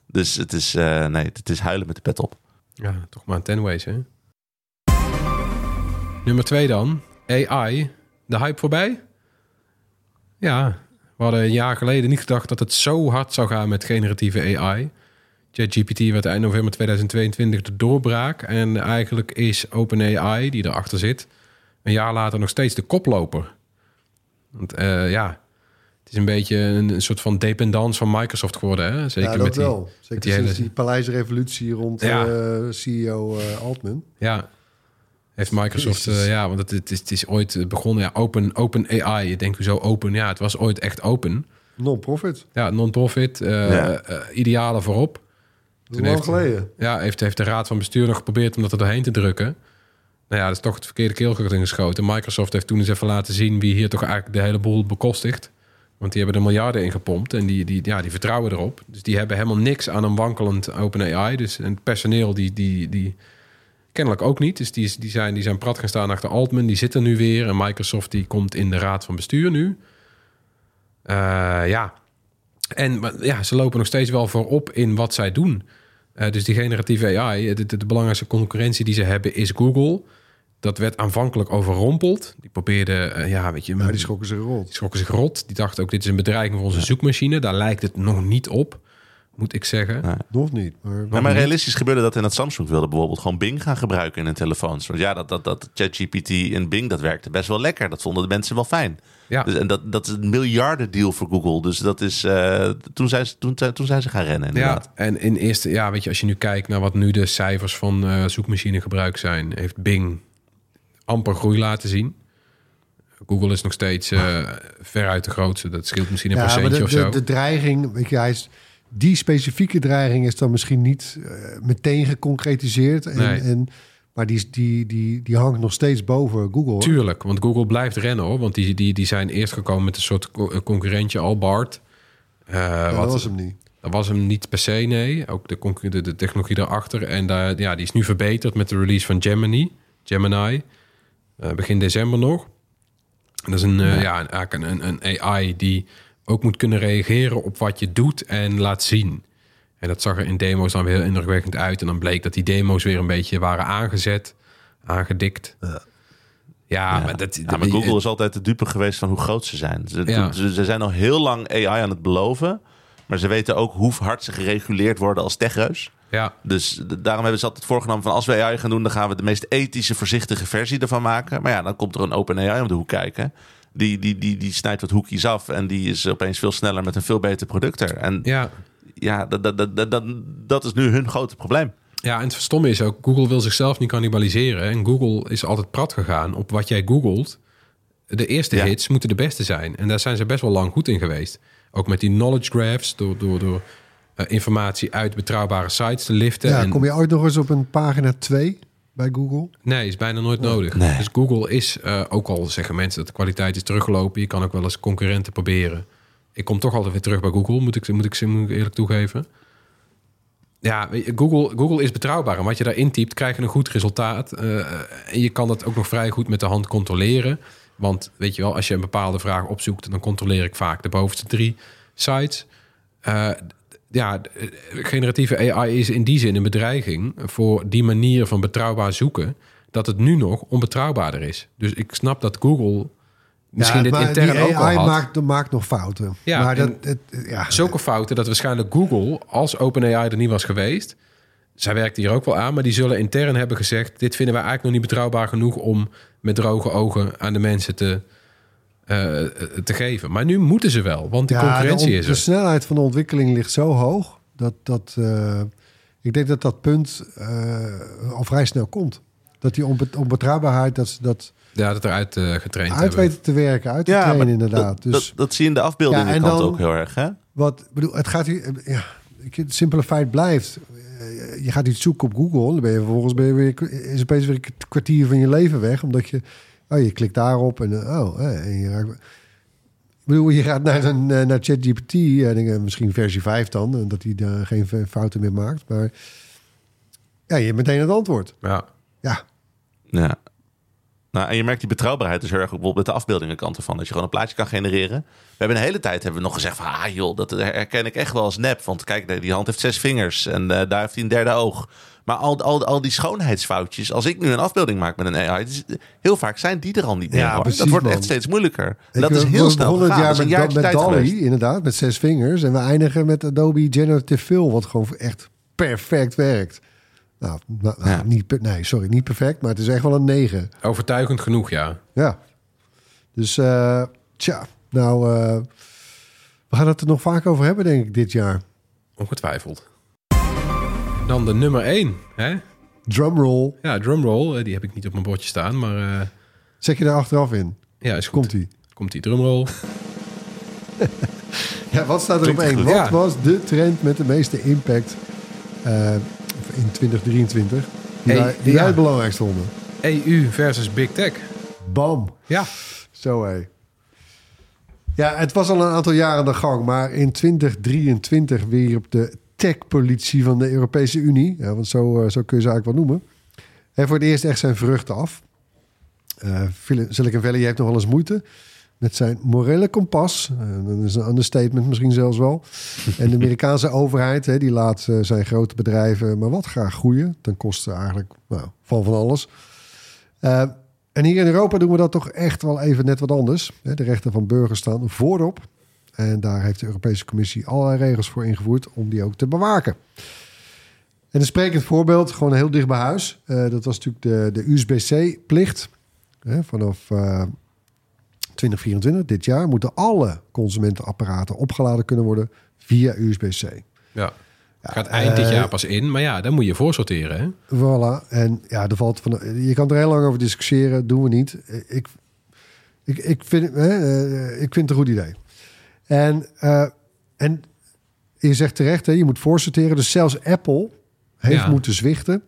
dus het is, nee, het is huilen met de pet op. Ja, toch maar een tenways, hè? Nummer twee dan. AI. De hype voorbij? Ja, we hadden een jaar geleden niet gedacht dat het zo hard zou gaan met generatieve AI. ChatGPT werd eind november 2022 de doorbraak. En eigenlijk is OpenAI, die erachter zit, een jaar later nog steeds de koploper. Want eh, ja, het is een beetje een, een soort van dependance van Microsoft geworden. Hè? Zeker ja, dat met die, wel. Zeker die sinds hele- die Paleisrevolutie rond Ja. eh, CEO eh, Altman. Ja. Heeft Microsoft, eh, ja, want het, het, is, het is ooit begonnen, ja, open, open AI. Je denkt, hoezo open? Ja, het was ooit echt open. Non-profit. Ja, non-profit, eh Ja. eh, idealen voorop. Toen lang heeft- geleden. Ja, heeft, heeft de raad van bestuur nog geprobeerd om dat er doorheen te drukken. Nou ja, dat is toch het verkeerde keelgat ingeschoten. Microsoft heeft toen eens even laten zien wie hier toch eigenlijk de hele boel bekostigt. Want die hebben er miljarden in gepompt en die, die, ja, die vertrouwen erop. Dus die hebben helemaal niks aan een wankelend OpenAI. Dus en het personeel die, die, die kennelijk ook niet. Dus die, die, zijn, die zijn prat gaan staan achter Altman. Die zit er nu weer. En Microsoft die komt in de raad van bestuur nu. Eh, ja. En maar, ja, ze lopen nog steeds wel voorop in wat zij doen. Eh, dus die generatieve AI, de, de, de belangrijkste concurrentie die ze hebben is Google. Dat werd aanvankelijk overrompeld. Die probeerde, eh, ja, weet je, Ja, die schrokken zich rot. die schrokken zich rot. Die dachten ook, dit is een bedreiging voor onze zoekmachine. Daar lijkt het nog niet op, moet ik zeggen. Nee. Nog niet. Maar Maar, maar realistisch gebeurde dat in het Samsung wilde bijvoorbeeld gewoon Bing gaan gebruiken in hun telefoons. Want ja, dat, dat, dat ChatGPT en Bing, dat werkte best wel lekker. Dat vonden de mensen wel fijn. Ja, Dus, en dat, dat is een miljardendeal voor Google. Dus dat is, eh, toen, zijn ze, toen, toen zijn ze gaan rennen inderdaad. ja, en in eerste, ja, weet je, als je nu kijkt naar wat nu de cijfers van eh zoekmachinegebruik zijn, heeft Bing amper groei laten zien. Google is nog steeds eh veruit de grootste. Dat scheelt misschien een ja, maar procentje de, of de, zo. de dreiging, weet je, hij is, die specifieke dreiging is dan misschien niet eh, meteen geconcretiseerd. En, Nee. en, maar die, die, die, die hangt nog steeds boven Google. Tuurlijk, want Google blijft rennen hoor. Want die, die, die zijn eerst gekomen met een soort eh, concurrentje al, Bart. Eh, Ja, wat, dat was hem niet. Dat was hem niet per se, nee. Ook de, de, de technologie daarachter. En daar, ja, die is nu verbeterd met de release van Gemini. Gemini. begin december nog. Dat is een, eh, ja. eigenlijk een, een, een AI die ook moet kunnen reageren op wat je doet en laat zien. En dat zag er in demo's dan weer heel indrukwekkend uit. En dan bleek dat die demo's weer een beetje waren aangezet, aangedikt. Ja, Ja. maar dat... Ja, maar Google is altijd de dupe geweest van hoe groot ze zijn. Ze, Ja. ze, ze zijn al heel lang AI aan het beloven. Maar ze weten ook hoe hard ze gereguleerd worden als techreus. Ja, Dus daarom hebben ze altijd voorgenomen van als we AI gaan doen... dan gaan we de meest ethische, voorzichtige versie ervan maken. Maar ja, dan komt er een open AI om de hoek kijken. Die, die, die, die snijdt wat hoekjes af en die is opeens veel sneller met een veel beter product er. En ja. ja, dat, dat, dat, dat, dat, dat is nu hun grote probleem. Ja, en het stomme is ook, Google wil zichzelf niet cannibaliseren. En Google is altijd prat gegaan op wat jij googelt. De eerste Ja. hits moeten de beste zijn. En daar zijn ze best wel lang goed in geweest. Ook met die knowledge graphs, door, door, door eh, informatie uit betrouwbare sites te liften. Ja, en, kom je ooit nog eens op een pagina 2 bij Google? Nee, is bijna nooit nodig. Nee. Dus Google is, eh, ook al zeggen mensen dat de kwaliteit is teruggelopen... je kan ook wel eens concurrenten proberen. Ik kom toch altijd weer terug bij Google, moet ik, moet ik, moet ik eerlijk toegeven. Ja, weet je, Google, Google is betrouwbaar. En wat je daar intypt, krijg je een goed resultaat. Eh, en je kan dat ook nog vrij goed met de hand controleren. Want weet je wel, als je een bepaalde vraag opzoekt... dan controleer ik vaak de bovenste drie sites. Eh, ja, eh, generatieve AI is in die zin een bedreiging... voor die manier van betrouwbaar zoeken... dat het nu nog onbetrouwbaarder is. Dus ik snap dat Google misschien ja, dit intern die ook al AI had. maakt, maakt nog fouten. Ja, maar dat, het, ja, Zulke fouten dat waarschijnlijk Google, als OpenAI er niet was geweest... zij werkt hier ook wel aan, maar die zullen intern hebben gezegd... dit vinden wij eigenlijk nog niet betrouwbaar genoeg... om met droge ogen aan de mensen te, te geven. Maar nu moeten ze wel, want de Ja, concurrentie de, on- is de er. snelheid van de ontwikkeling ligt zo hoog dat dat. eh, ik denk dat dat punt eh, al vrij snel komt. Dat die onbe- onbetrouwbaarheid, dat ze dat Ja, dat eruit eh, getraind uit hebben. weten te werken, uit te Ja, trainen inderdaad. Dat, Dus dat, dat zie je in de afbeeldingen Ja, en dan- ook heel erg, hè? wat, bedoel, het gaat hier, ja, ik- het simpele feit blijft. eh, Je gaat iets zoeken op Google, dan ben je vervolgens ben je weer, is opeens weer een kwartier van je leven weg, omdat je, oh, je klikt daarop en eh, oh, eh, en je raakt. Ik bedoel, je gaat naar, een, eh, naar ChatGPT, misschien versie 5 dan, dat hij daar geen fouten meer maakt, maar ja, je hebt meteen het antwoord. Ja. Ja, Ja. Nou, en je merkt die betrouwbaarheid dus heel erg bijvoorbeeld met de afbeeldingenkant ervan. Dat je gewoon een plaatje kan genereren. We hebben een hele tijd hebben we nog gezegd van... Ah joh, dat herken ik echt wel als nep. Want kijk, die hand heeft zes vingers en daar heeft hij een derde oog. Maar al, al, al die schoonheidsfoutjes... Als ik nu een afbeelding maak met een AI... heel vaak zijn die er al niet meer. Ja, precies, dat wordt man. echt steeds moeilijker. En dat is eh, heel we snel begonnen gegaan. het jaar met, met tijd Dolly, geweest. inderdaad, met zes vingers. En we eindigen met Adobe Generative Fill, wat gewoon echt perfect werkt. Nou, nou, nou, Ja. niet, per- nee, sorry, niet perfect, maar het is echt wel een 9. Overtuigend genoeg, ja. Ja. Dus, eh, tja, nou, eh, we gaan het er nog vaak over hebben, denk ik, dit jaar. Ongetwijfeld. Dan de nummer 1. Hè? Drumroll, Ja, drumroll. eh, Die heb ik niet op mijn bordje staan, maar eh, zet je daar achteraf in. ja, is goed. Komt-ie. Komt die drumroll. *laughs* Ja, wat staat er op één? Wat Ja. was de trend met de meeste impact eh, in 2023? Die, wij, die ja. wij het belangrijkst vonden. EU versus Big Tech. Bam. Ja. Zo hé. Ja, het was al een aantal jaren aan de gang, maar in 2023 weer op de tech-politie van de Europese Unie, ja, want zo, eh, zo kun je ze eigenlijk wel noemen, heeft voor het eerst echt zijn vruchten af. Phil- Silicon Valley heeft nog wel eens moeite met zijn morele kompas. Eh, dat is een understatement misschien zelfs wel. *laughs* En de Amerikaanse overheid, hè, die laat zijn grote bedrijven maar wat graag groeien, ten koste eigenlijk nou, van van alles. En hier in Europa doen we dat toch echt wel even net wat anders. De rechten van burgers staan voorop. En daar heeft de Europese Commissie allerlei regels voor ingevoerd om die ook te bewaken. En een sprekend voorbeeld, gewoon heel dicht bij huis. eh, dat was natuurlijk de, de USB-C-plicht. Vanaf eh, 2024, dit jaar, moeten alle consumentenapparaten opgeladen kunnen worden via USB-C. Ja. Gaat eind dit eh, jaar pas in, maar ja, dan moet je voorsorteren. Hè? Voilà. En ja, er valt van. Je kan er heel lang over discussiëren. Doen we niet. Ik, ik, ik, vind, hè, eh, ik vind het een goed idee. En, eh, en je zegt terecht, hè, je moet voorsorteren. Dus zelfs Apple heeft Ja. moeten zwichten.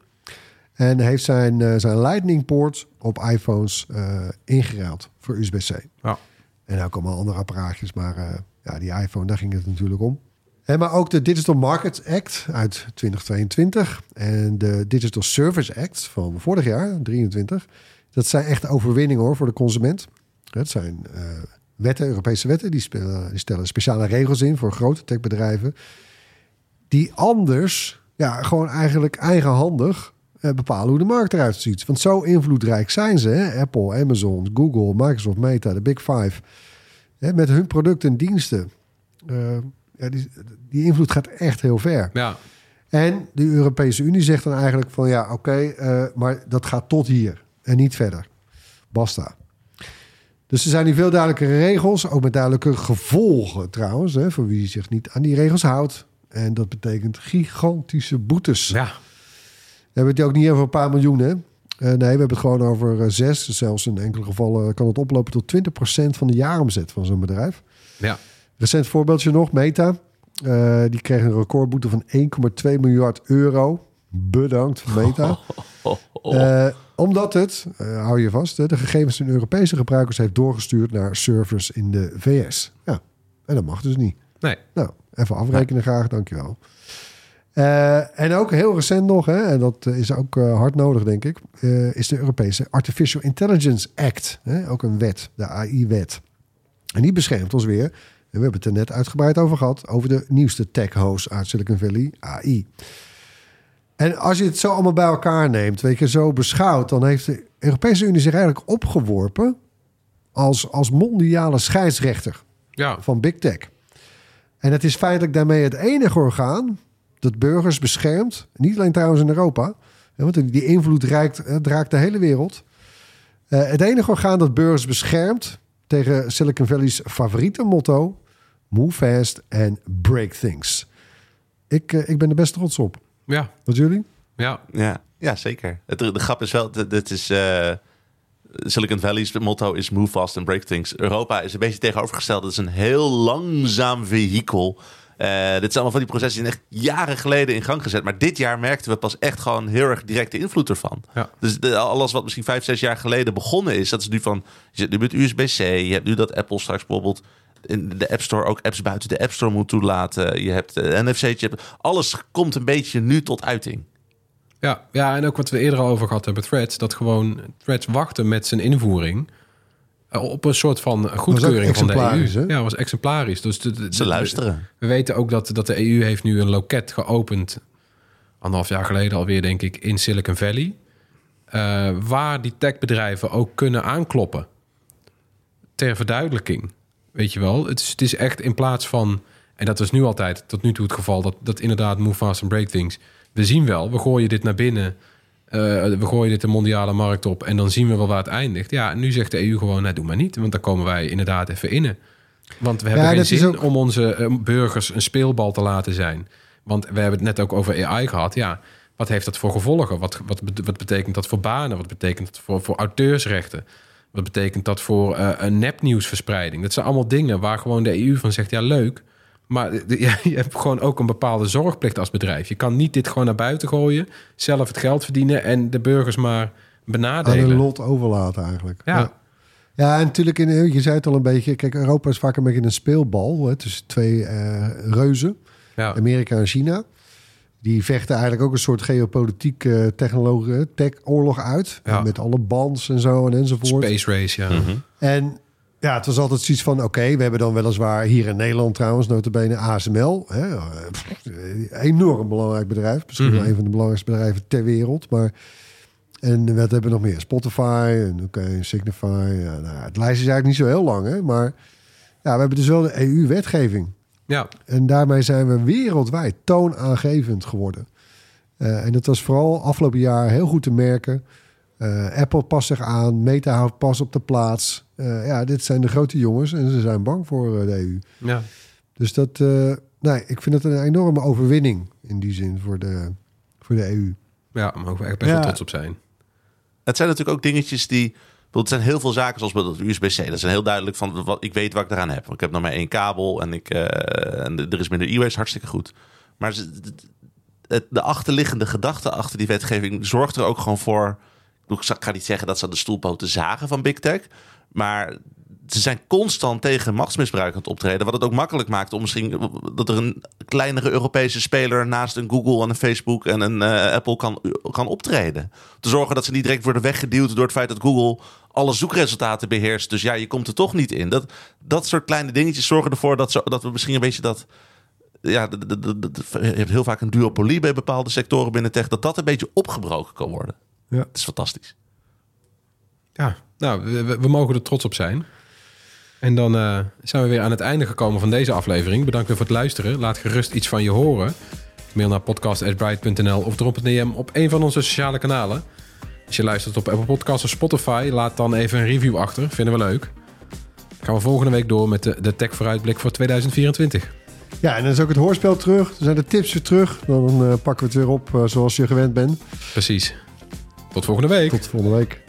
En heeft zijn, eh, zijn Lightning poort op iPhones eh ingeruild voor USB-C. Ja. En ook allemaal andere apparaatjes. Maar ja, die iPhone, daar ging het natuurlijk om. En maar ook de Digital Markets Act uit 2022 en de Digital Service Act van vorig jaar, 23. Dat zijn echt overwinningen hoor voor de consument. Het zijn wetten, Europese wetten, die, spelen, die stellen speciale regels in voor grote techbedrijven. Die anders, ja, gewoon eigenlijk eigenhandig eh, bepalen hoe de markt eruit ziet. Want zo invloedrijk zijn ze, hè? Apple, Amazon, Google, Microsoft, Meta, de Big Five. Hè, met hun producten en diensten. Eh, ja, die, die invloed gaat echt heel ver. Ja. En de Europese Unie zegt dan eigenlijk van ja, oké, eh, maar dat gaat tot hier en niet verder. Basta. Dus er zijn hier veel duidelijkere regels, ook met duidelijke gevolgen trouwens, hè, voor wie zich niet aan die regels houdt. En dat betekent gigantische boetes. ja. We hebben het ook niet over een paar miljoen, hè? Eh, nee, we hebben het gewoon over eh, zes. Zelfs in enkele gevallen kan het oplopen tot 20% van de jaaromzet van zo'n bedrijf. Ja. Recent voorbeeldje nog, Meta. Eh, die kreeg een recordboete van 1,2 miljard euro. Bedankt, Meta. *laughs* Eh, omdat het, eh, hou je vast, hè, de gegevens van Europese gebruikers heeft doorgestuurd naar servers in de VS. Ja, en dat mag dus niet. Nee. Nou, even afrekenen graag, dankjewel. Eh en ook heel recent nog, hè, en dat eh, is ook eh, hard nodig, denk ik, eh, is de Europese Artificial Intelligence Act. Hè, ook een wet, de AI-wet. En die beschermt ons weer, en we hebben het er net uitgebreid over gehad, over de nieuwste tech-host uit Silicon Valley, AI. En als je het zo allemaal bij elkaar neemt, weet je, zo beschouwt, dan heeft de Europese Unie zich eigenlijk opgeworpen als, als mondiale scheidsrechter Ja. van Big Tech. En het is feitelijk daarmee het enige orgaan dat burgers beschermt. Niet alleen trouwens in Europa. Want die invloed raakt, het raakt de hele wereld. Eh, het enige orgaan dat burgers beschermt tegen Silicon Valley's favoriete motto: Move fast and break things. Ik, eh, ik ben er best trots op. Ja. Wat jullie? Ja, Ja, ja zeker. Het, de grap is wel, het is... eh, Silicon Valley's motto is move fast and break things. Europa is een beetje tegenovergesteld. Het is een heel langzaam vehikel. Eh, dit zijn allemaal van die processen die zijn echt jaren geleden in gang gezet. Maar dit jaar merkten we pas echt gewoon heel erg directe invloed ervan. Ja. Dus de- alles wat misschien vijf, zes jaar geleden begonnen is, dat is nu van, je zit nu met USB-C. Je hebt nu dat Apple straks bijvoorbeeld in de App Store ook apps buiten de App Store moet toelaten. Je hebt de NFC-chip. Alles komt een beetje nu tot uiting. Ja, ja, en ook wat we eerder al over gehad hebben, Threads, dat gewoon Threads wachten met zijn invoering eh, op een soort van goedkeuring van de EU. hè? Ja, was exemplarisch. Dus de, de- Ze luisteren. We weten ook dat, dat de EU heeft nu een loket geopend, anderhalf jaar geleden alweer, denk ik, in Silicon Valley. eh, waar die techbedrijven ook kunnen aankloppen. Ter verduidelijking. Weet je wel, het is, het is echt in plaats van, en dat is nu altijd tot nu toe het geval, dat, dat inderdaad move fast and break things. We zien wel, we gooien dit naar binnen, eh, we gooien dit de mondiale markt op en dan zien we wel waar het eindigt. Ja, en nu zegt de EU gewoon, nou doe maar niet, want dan komen wij inderdaad even in. Want we hebben Ja, geen zin ook- om onze eh, burgers een speelbal te laten zijn. Want we hebben het net ook over AI gehad. Ja, wat heeft dat voor gevolgen? Wat, wat, wat betekent dat voor banen? Wat betekent dat voor, voor auteursrechten? Wat betekent dat voor eh, een nepnieuwsverspreiding? Dat zijn allemaal dingen waar gewoon de EU van zegt... ja, leuk, maar *laughs* ja, je hebt gewoon ook een bepaalde zorgplicht als bedrijf. Je kan niet dit gewoon naar buiten gooien... zelf het geld verdienen en de burgers maar Aan benadelen. hun lot overlaten eigenlijk. Ja. Ja, en natuurlijk, in, je zei het al een beetje. Kijk, Europa is vaak een beetje een speelbal hè, tussen twee eh, reuzen, Ja. Amerika en China. Die vechten eigenlijk ook een soort geopolitiek eh technologie, tech-oorlog uit. Ja. Met alle bands en zo en enzovoort. Space race, ja. En ja, het was altijd zoiets van... oké, we hebben dan weliswaar hier in Nederland trouwens... notabene ASML. Hè, eh, pff, eh, enorm belangrijk bedrijf. Misschien wel een van de belangrijkste bedrijven ter wereld. Maar, en wat hebben we nog meer? Spotify en oké, Signify. Ja, nou, het lijst is eigenlijk niet zo heel lang, hè. Maar ja, we hebben dus wel de EU-wetgeving. Ja, En daarmee zijn we wereldwijd toonaangevend geworden. Eh, en dat was vooral afgelopen jaar heel goed te merken. Eh, Apple past zich aan, Meta houdt pas op de plaats. Eh, ja, dit zijn de grote jongens en ze zijn bang voor de EU. ja. Dus dat, eh, nee, ik vind het een enorme overwinning in die zin voor de, voor de EU. ja daar mogen we echt best Ja. wel trots op zijn. Het zijn natuurlijk ook dingetjes die. Het zijn heel veel zaken zoals bijvoorbeeld USB-C. Dat zijn heel duidelijk van wat ik weet wat ik eraan heb. Ik heb nog maar één kabel en, ik, eh, er is minder e-waste, hartstikke goed. Maar de achterliggende gedachte achter die wetgeving zorgt er ook gewoon voor. Ik ga niet zeggen dat ze aan de stoelpoten zagen van Big Tech. Maar ze zijn constant tegen machtsmisbruik aan het optreden. Wat het ook makkelijk maakt om misschien dat er een kleinere Europese speler naast een Google en een Facebook en een eh, Apple kan, kan optreden. Te zorgen dat ze niet direct worden weggeduwd door het feit dat Google alle zoekresultaten beheerst. Dus ja, je komt er toch niet in. Dat, dat soort kleine dingetjes zorgen ervoor dat, zo, dat we misschien een beetje dat. Ja, de- de- de- de- je hebt heel vaak een duopolie bij bepaalde sectoren binnen tech. Dat dat een beetje opgebroken kan worden. Ja. Het is fantastisch. Ja, nou, we, we- mogen er trots op zijn. En dan eh, zijn we weer aan het einde gekomen van deze aflevering. Bedankt weer voor het luisteren. Laat gerust iets van je horen. Mail naar podcast.bright.nl of drop een DM op een van onze sociale kanalen. Als je luistert op Apple Podcasts of Spotify, laat dan even een review achter. Vinden we leuk. Gaan we volgende week door met de, de tech vooruitblik voor 2024. Ja, en dan is ook het hoorspel terug. Dan zijn de tips weer terug. Dan eh, pakken we het weer op eh, zoals je gewend bent. Precies. Tot volgende week. Tot volgende week.